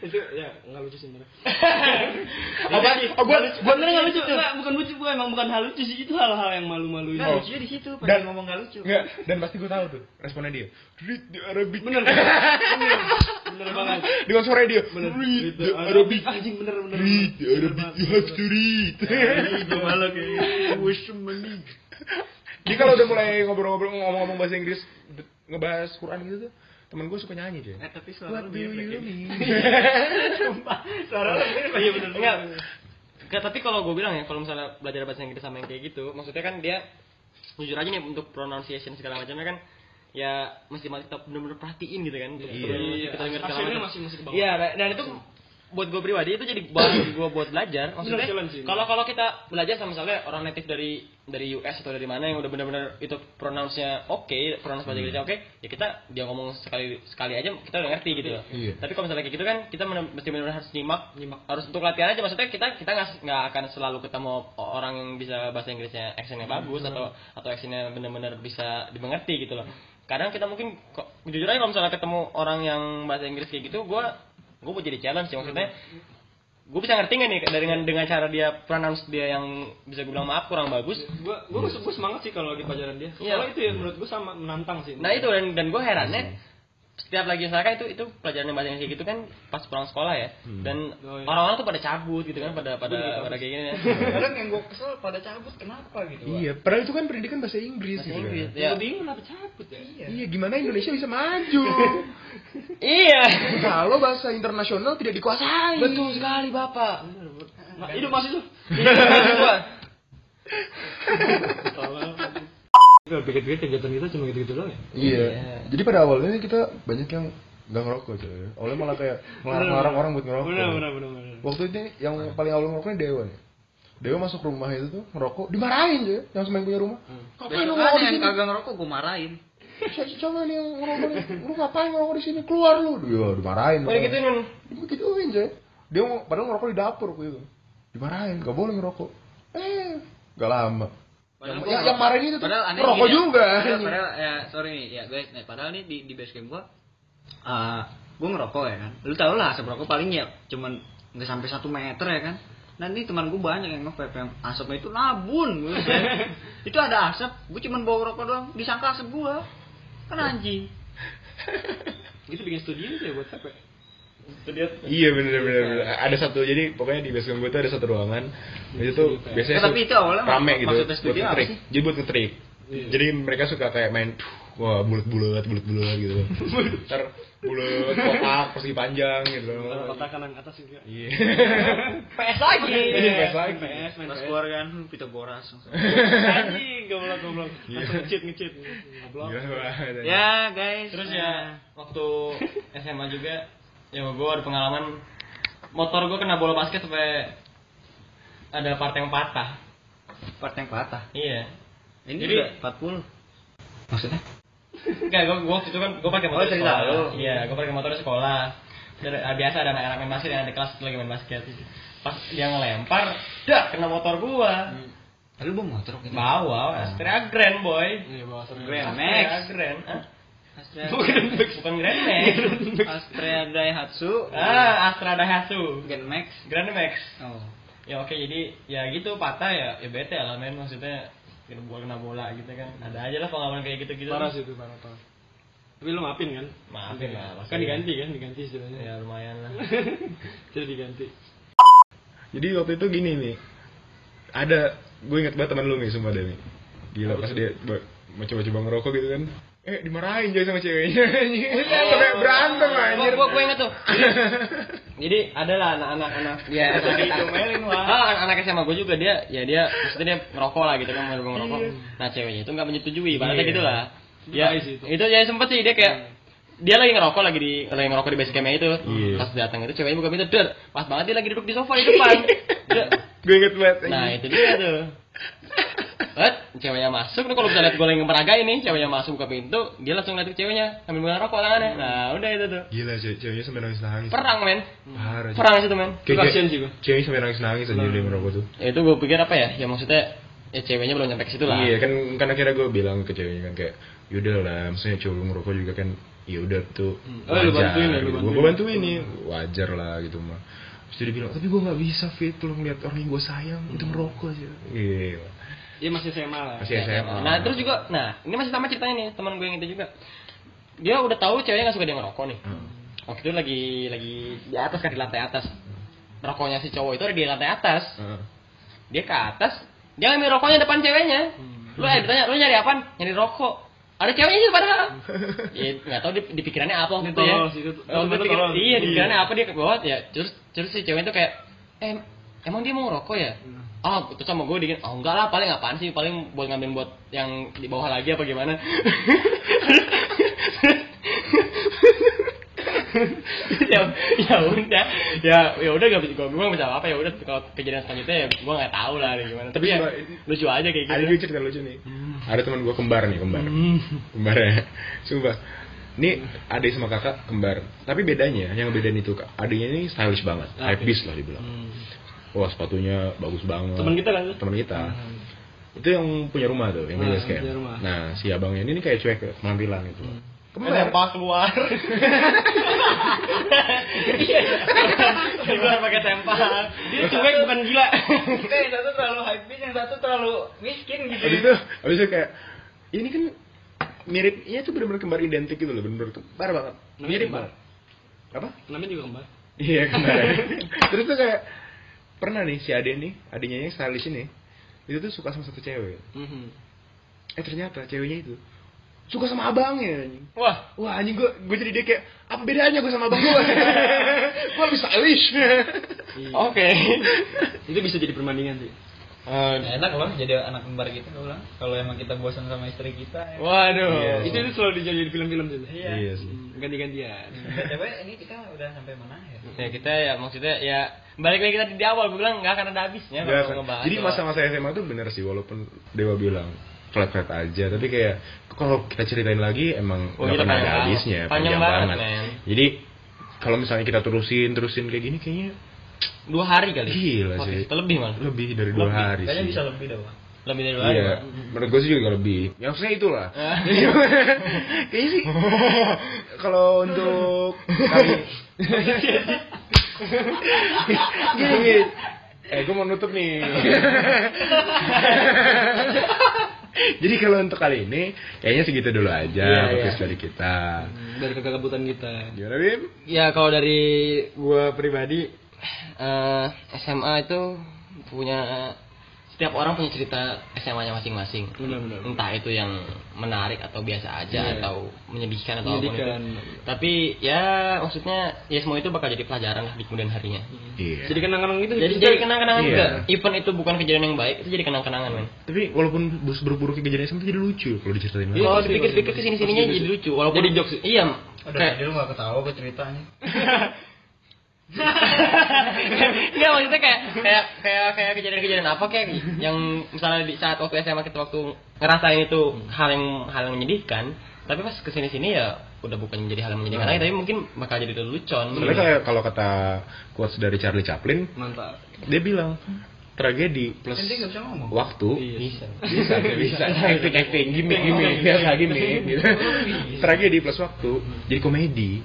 A: itu ya nggak lucu sih bener (laughs)
C: Apa? Oh, gua,
A: gua bener nggak lucu nggak bukan lucu bukan emang bukan hal lucu sih itu hal-hal yang malu-maluin
D: Nah,
C: Oh.
D: lucunya di situ
C: Dan-
D: ngomong nggak lucu.
C: Enggak, dan pasti gue tahu tuh responnya dia. Read the Arabic.
A: bener (laughs) bener bener banget
C: Dengan suara dia.
A: bener
C: Read the Arabic.
A: anjing bener bener
C: Read the Arabic. You have to read.
D: Gue malah kayak (laughs) wish money.
C: Dia kalau udah mulai ngobrol-ngobrol ngomong-ngomong bahasa Inggris, ngebahas Quran gitu tuh, temen gue suka nyanyi cuy.
D: Eh tapi suara
C: What do you
D: kayak
C: mean? (laughs)
A: sumpah suara lu mirip iya bener
B: Enggak. Enggak, tapi kalau gue bilang ya, kalau misalnya belajar bahasa Inggris sama yang kayak gitu, maksudnya kan dia jujur aja nih untuk pronunciation segala macamnya kan ya mesti masih tetap bener-bener perhatiin gitu kan untuk
C: Iya.
B: pronunciasi kita dengar segala
A: Hasilnya
B: macam.
A: masih- masih ke bawah.
B: Iya, dan- dan itu buat gue pribadi itu jadi bahan (coughs) gue buat belajar. Maksudnya kalau kalau kita belajar sama misalnya orang native dari dari US atau dari mana yang udah bener-bener itu pronounce-nya oke, pronounce bahasa Inggrisnya oke, ya kita dia ngomong sekali sekali aja kita udah ngerti gitu loh.
C: Iya.
B: Tapi kalau misalnya kayak gitu kan kita bener- mesti benar-benar harus nyimak,
A: Nyimak.
B: harus untuk latihan aja maksudnya kita kita nggak nggak akan selalu ketemu orang yang bisa bahasa Inggrisnya accentnya bagus atau atau accentnya benar-benar bisa dimengerti gitu loh. Kadang kita mungkin kok jujur aja kalau misalnya ketemu orang yang bahasa Inggris kayak gitu, gue gue mau jadi challenge sih maksudnya gue bisa ngerti nggak nih dengan dengan cara dia pronounce dia yang bisa gue bilang maaf kurang bagus
A: Gua gua gua semangat sih kalau di pelajaran dia.
B: Iya.
A: Kalau itu ya menurut gua sama menantang sih.
B: Nah itu dan dan gue herannya setiap lagi misalkan itu itu pelajaran yang bahasa Inggris kayak gitu kan pas pulang sekolah ya dan
A: Oh, iya.
B: orang-orang tuh pada cabut gitu kan pada pada
A: juga
B: pada kayak gini ya. (laughs)
D: Kadang yang gue kesel pada cabut kenapa gitu.
C: Iya, padahal itu kan pendidikan bahasa Inggris
B: Bahasa
C: gitu
B: Inggris
C: kan.
B: ya.
A: Gua bingung kenapa cabut ya.
C: Iya, gimana Indonesia bisa maju? (laughs)
B: Iya.
C: Kalau bahasa internasional tidak dikuasai.
B: Betul sekali bapak.
A: Nah, hidup masih tuh. Kalau pikir-pikir kegiatan kita cuma gitu-gitu doang ya.
C: Iya. Jadi pada awalnya kita banyak yang nggak ngerokok coy. Awalnya malah kayak ngelarang-larang orang buat ngerokok.
A: Benar benar.
C: Waktu itu yang paling awal ngerokoknya Dewa nih. Dewa masuk rumah itu tuh ngerokok, dimarahin coy, yang semen punya rumah. Ngapain lu ngerokok di
D: yang kagak ngerokok gue marahin.
C: Coba nih yang ngerokok nih, lu ngapain ngerokok di sini? Keluar lu. Dia dimarahin.
B: Udah gitu nih.
C: Digituin coy. Dia mau padahal ngerokok di dapur waktu itu. Dimarahin, gak boleh ngerokok. Eh, gak lama.
D: Padahal
C: Yang-
D: gua
C: yang- yang marahin itu tuh
D: padahal aneh
C: ngerokok
D: gini ya.
C: juga.
D: Padahal, padahal ya sorry nih ya guys, nih padahal nih di di base camp gua eh gua ngerokok ya kan. Lu tau lah asap rokok paling ya cuman nggak sampai satu meter ya kan. Nah ini teman gue banyak yang nge-vape yang asapnya itu nabun (laughs) itu ada asap, gue cuman bawa rokok doang, disangka asap gua. Kan anjing. (laughs)
A: Itu bikin studio ya buat apa?
C: Iya bener bener bener. Ada satu jadi pokoknya di basecamp gue tuh ada satu ruangan. Itu tuh biasanya
D: Nah, tapi itu awalnya
C: rame gitu.
D: maksudnya
C: buat
D: studio apa
C: ngetrik.
D: sih?
C: Jadi buat ngetrik.
A: Iya.
C: Jadi mereka suka kayak main wah bulat bulat bulat bulat gitu. Ntar bulat kotak persegi panjang gitu.
A: Kotak kanan atas juga.
C: Iya. (laughs)
B: PS lagi.
C: Iya, PS lagi.
A: PS main
D: Pas
A: PS.
D: keluar kan Pitagoras. (laughs)
A: Anjing, goblok goblok.
C: Iya.
A: Ngecit ngecit. Goblok.
C: Gila banget.
D: ya guys.
B: Terus
D: eh,
B: ya waktu (laughs) SMA juga ya gue ada pengalaman motor gue kena bola basket sampai ada part yang patah.
D: part yang patah.
B: Iya.
D: Ini
B: Jadi-
D: udah 40. Maksudnya?
B: Enggak, gue gue waktu itu kan gue pakai motor
D: Oh,
B: di
D: cerita
B: sekolah. Iya, gue pakai motor sekolah. Dan, ah, biasa ada anak-anak main basket yang ada di kelas itu lagi main basket. Pas dia ngelempar, dah kena motor gua.
D: Lalu bawa motor gitu.
B: Bawa, Astrea Grand boy.
A: Iya, bawa serem.
D: Grand
B: Astrea
D: Max.
B: Grand. Hah?
D: Astrea,
B: Bukan Grand (laughs) Max.
D: Astrea Daihatsu.
B: ah, Astra Daihatsu.
D: Grand Max.
B: Grand Max.
D: Oh.
B: Ya oke, jadi ya gitu patah ya, ya bete lah men maksudnya kena bola kena bola gitu kan. Ada aja lah pengalaman kayak gitu-gitu.
A: Parah sih itu parah parah. Tapi lu maafin kan?
B: Maafin lah.
A: Kan diganti kan, diganti istilahnya.
B: Ya lumayan lah. (laughs)
A: Jadi diganti.
C: Jadi waktu itu gini nih. Ada gue inget banget teman lu nih sumpah deh nih. Gila pas dia coba-coba ngerokok gitu kan. Eh dimarahin jadi sama ceweknya. (laughs) Sampai berantem anjir.
B: Gua gua inget tuh. (laughs) Jadi ada lah anak-anak anak
D: Ya, tadi diomelin, Wak.
B: Ah, anak, anak SMA gue juga dia ya dia maksudnya dia ngerokok lah gitu kan mau ngerokok ngerokok. Nah ceweknya itu nggak menyetujui, ibaratnya
C: Iya.
B: gitu lah. Ya
A: Bahaya sih itu.
B: itu ya sempet sih dia kayak dia lagi ngerokok lagi di lagi ngerokok di base campnya itu.
C: Iya.
B: Pas datang itu ceweknya buka pintu, der. Pas banget dia lagi duduk di sofa di depan. (laughs)
C: Gue inget banget.
B: Nah itu dia tuh. Eh, ceweknya masuk, nih kalau bisa lihat gue lagi ngemeragain nih, ceweknya masuk buka pintu, dia langsung ke ceweknya sambil megang rokok tangannya. Nah, udah itu tuh.
C: Gila ce- ceweknya sampai nangis nangis.
B: Perang, men.
C: Parah.
B: Perang itu, men.
C: Kayak
A: Kasian gua.
C: Ceweknya sampai nangis nangis aja dia ngerokok tuh.
B: Ya, itu gue pikir apa ya? Ya maksudnya ya ceweknya belum nyampe ke situ lah.
C: Iya kan kan akhirnya gue bilang ke ceweknya kan kayak yaudah lah, maksudnya cowok lu ngerokok juga kan ya udah tuh
A: Oh, lu bantuin ya, lu
C: gitu.
A: bantuin.
C: Gue bantuin nih, wajar lah gitu mah. Terus dia bilang, tapi gue nggak bisa fit, lu ngeliat orang yang gue sayang itu ngerokok aja. Iya.
A: Iya masih SMA lah.
C: Masih SMA.
B: Nah, terus juga nah, ini masih sama ceritanya nih, teman gue yang itu juga. Dia udah tahu ceweknya gak suka dia ngerokok nih.
C: Hmm.
B: Waktu itu lagi lagi di atas kan di lantai atas. Rokoknya si cowok itu ada di lantai atas.
C: Heeh.
B: Dia ke atas, dia ngambil rokoknya depan ceweknya. Lu eh ditanya, lu nyari apa? Nyari rokok. Ada ceweknya sih padahal. (laughs) ya nggak tahu di, di pikirannya apa waktu itu ya.
A: Itu-
B: pikir-
A: tolol.
B: iya, di
A: Iya.
B: pikirannya apa dia ke bawah ya. Terus terus si cewek itu kayak eh emang dia mau ngerokok ya ah terus sama gue dingin oh enggak lah paling apaan sih paling buat ngambil buat yang di bawah lagi apa gimana (laughs) (laughs) ya ya udah. Ya ya udah gak bisa gue gue bisa apa ya udah kalau kejadian selanjutnya ya gue nggak tahu lah ada gimana. Tapi ya
C: Coba,
B: lucu aja kayak
C: ada
B: gitu.
C: lucu cerita lucu nih. Ada teman gue kembar nih kembar. Kembar ya. Sumpah ini adik sama kakak kembar. Tapi bedanya yang bedain itu kak adiknya ini stylish banget. Hype beast lah dibilang. Wah sepatunya bagus banget.
A: Teman kita kan?
C: teman kita. Itu yang punya rumah tuh yang
A: Ah,
C: punya nah si abangnya ini, ini kayak cuek penampilan gitu kembar
B: Kenapa keluar? keluar pakai tempat.
A: Dia cuek bukan gila.
D: Kita yang satu terlalu hype yang satu terlalu miskin gitu.
C: Habis itu, habis itu kayak ini kan mirip, ya itu benar-benar kembar identik gitu loh, benar-benar kembar banget.
A: Namanya
C: Mirip
A: kembar.
C: banget. Apa?
A: Namanya juga kembar.
C: Iya kembar. (laughs) Terus tuh kayak pernah nih si Ade nih, adiknya yang stylish ini, itu tuh suka sama satu cewek.
A: Mhm.
C: Eh ternyata ceweknya itu suka sama abangnya anjing.
B: Wah,
C: Wah anjing gue, gue jadi dia kayak apa bedanya gue sama abang gue? (laughs) gue lebih stylish.
A: Iya.
B: oke.
A: Itu bisa jadi perbandingan sih.
C: Eh,
D: enak loh jadi anak kembar gitu bilang. Kalau emang kita bosan sama istri kita. Ya.
B: Waduh.
C: Iya.
A: Itu itu selalu dijadi di film-film tuh.
D: Iya.
C: iya sih.
A: Hmm, Ganti-gantian.
D: BTW ini kita udah sampai mana ya?
B: Ya kita ya maksudnya ya balik lagi kita di awal gue bilang nggak akan ada habisnya kalau ngebahas.
C: Jadi masa-masa SMA tuh bener sih walaupun Dewa bilang flat-flat aja tapi kayak kalau kita ceritain lagi emang
B: Oh,
C: nggak
B: kita
C: pernah
B: panjang
C: ada
B: banget.
C: habisnya
B: Panjang banget, men.
C: jadi kalau misalnya kita terusin terusin kayak gini kayaknya
B: dua hari kali.
C: Gila sih.
B: lebih malah.
C: lebih dari dua
B: Lebih.
C: hari
D: Kayaknya
C: sih
D: bisa lebih dah, Bang.
B: Lebih dari dua hari.
C: Iya, menurut gue sih juga lebih. Yang saya itulah.
B: Ah. (laughs)
C: Kayaknya sih kalau untuk kali gini gini. Eh, gue mau nutup nih. (laughs) (laughs) Jadi kalau untuk kali ini kayaknya segitu dulu aja podcast
A: iya.
C: dari kita.
A: Dari kegabutan kita.
C: Gimana Bim?
B: Ya kalau dari gua pribadi eh, SMA itu punya setiap orang punya cerita SMA-nya masing-masing.
A: Benar-benar.
B: Entah itu yang menarik atau biasa aja
A: Iya.
B: atau menyedihkan atau apa pun
A: Menyedihkan.
B: itu. Tapi ya maksudnya ya semua itu bakal jadi pelajaran lah di kemudian harinya.
C: Iya.
A: Jadi kenangan itu
B: Jadi jadi kenang-kenangan
C: Iya.
B: juga. Even itu bukan kejadian yang baik, itu jadi kenang-kenangan, men.
C: Tapi walaupun bus buruk-buruk kejadian SMA jadi lucu kalau diceritain
A: Iya.
B: Kalau dipikir-pikir
A: ke
B: sini sininya
A: pasti
B: jadi
A: lucu.
B: Walaupun
A: Jadi jokes.
B: Iya.
D: Udah
B: kayak
D: tadi lu gak ketawa gue ceritanya. (laughs) (laughs)
B: Enggak maksudnya kayak kayak kayak kayak kejadian-kejadian apa kayak yang misalnya di saat waktu SMA kita waktu ngerasain itu hal yang hal yang menyedihkan, tapi pas ke sini sini ya udah bukan menjadi hal yang menyedihkan
C: Nah.
B: lagi, tapi mungkin bakal jadi lelucon.
C: Sebenarnya kayak kalau kata quotes dari Charlie Chaplin,
A: Mantap.
C: dia bilang tragedi plus waktu
A: Iya.
B: bisa.
C: bisa bisa (laughs) acting acting gimmick gimmick biasa gimmick gitu tragedi plus waktu jadi komedi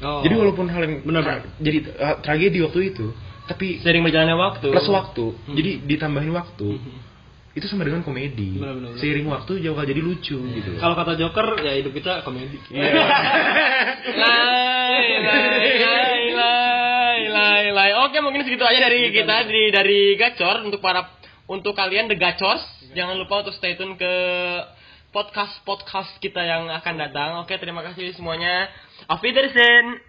A: Oh.
C: jadi walaupun hal yang
A: Benar,
C: tra-
A: benar.
C: jadi uh, tragedi waktu itu tapi
B: Sering berjalannya waktu.
C: plus waktu
A: Hmm.
C: jadi ditambahin waktu itu sama dengan komedi
A: Benar, benar, benar.
C: seiring waktu jauh jadi lucu gitu
A: Kalau kata Joker ya hidup kita komedi.
C: Iya.
B: Lai, (laughs) lai, lai, lai, lai, lai. Oke, mungkin segitu aja dari kita dari dari Gacor untuk para untuk kalian the Gacors. Jangan lupa untuk stay tune ke podcast podcast kita yang akan datang. Oke, terima kasih semuanya. Auf Wiedersehen.